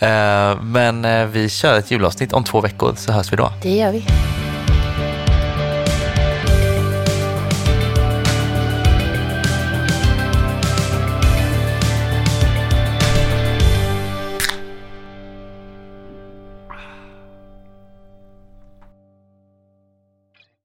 jag. Eh, men eh, vi kör ett julavsnitt om två veckor, så hörs vi då. Det gör vi.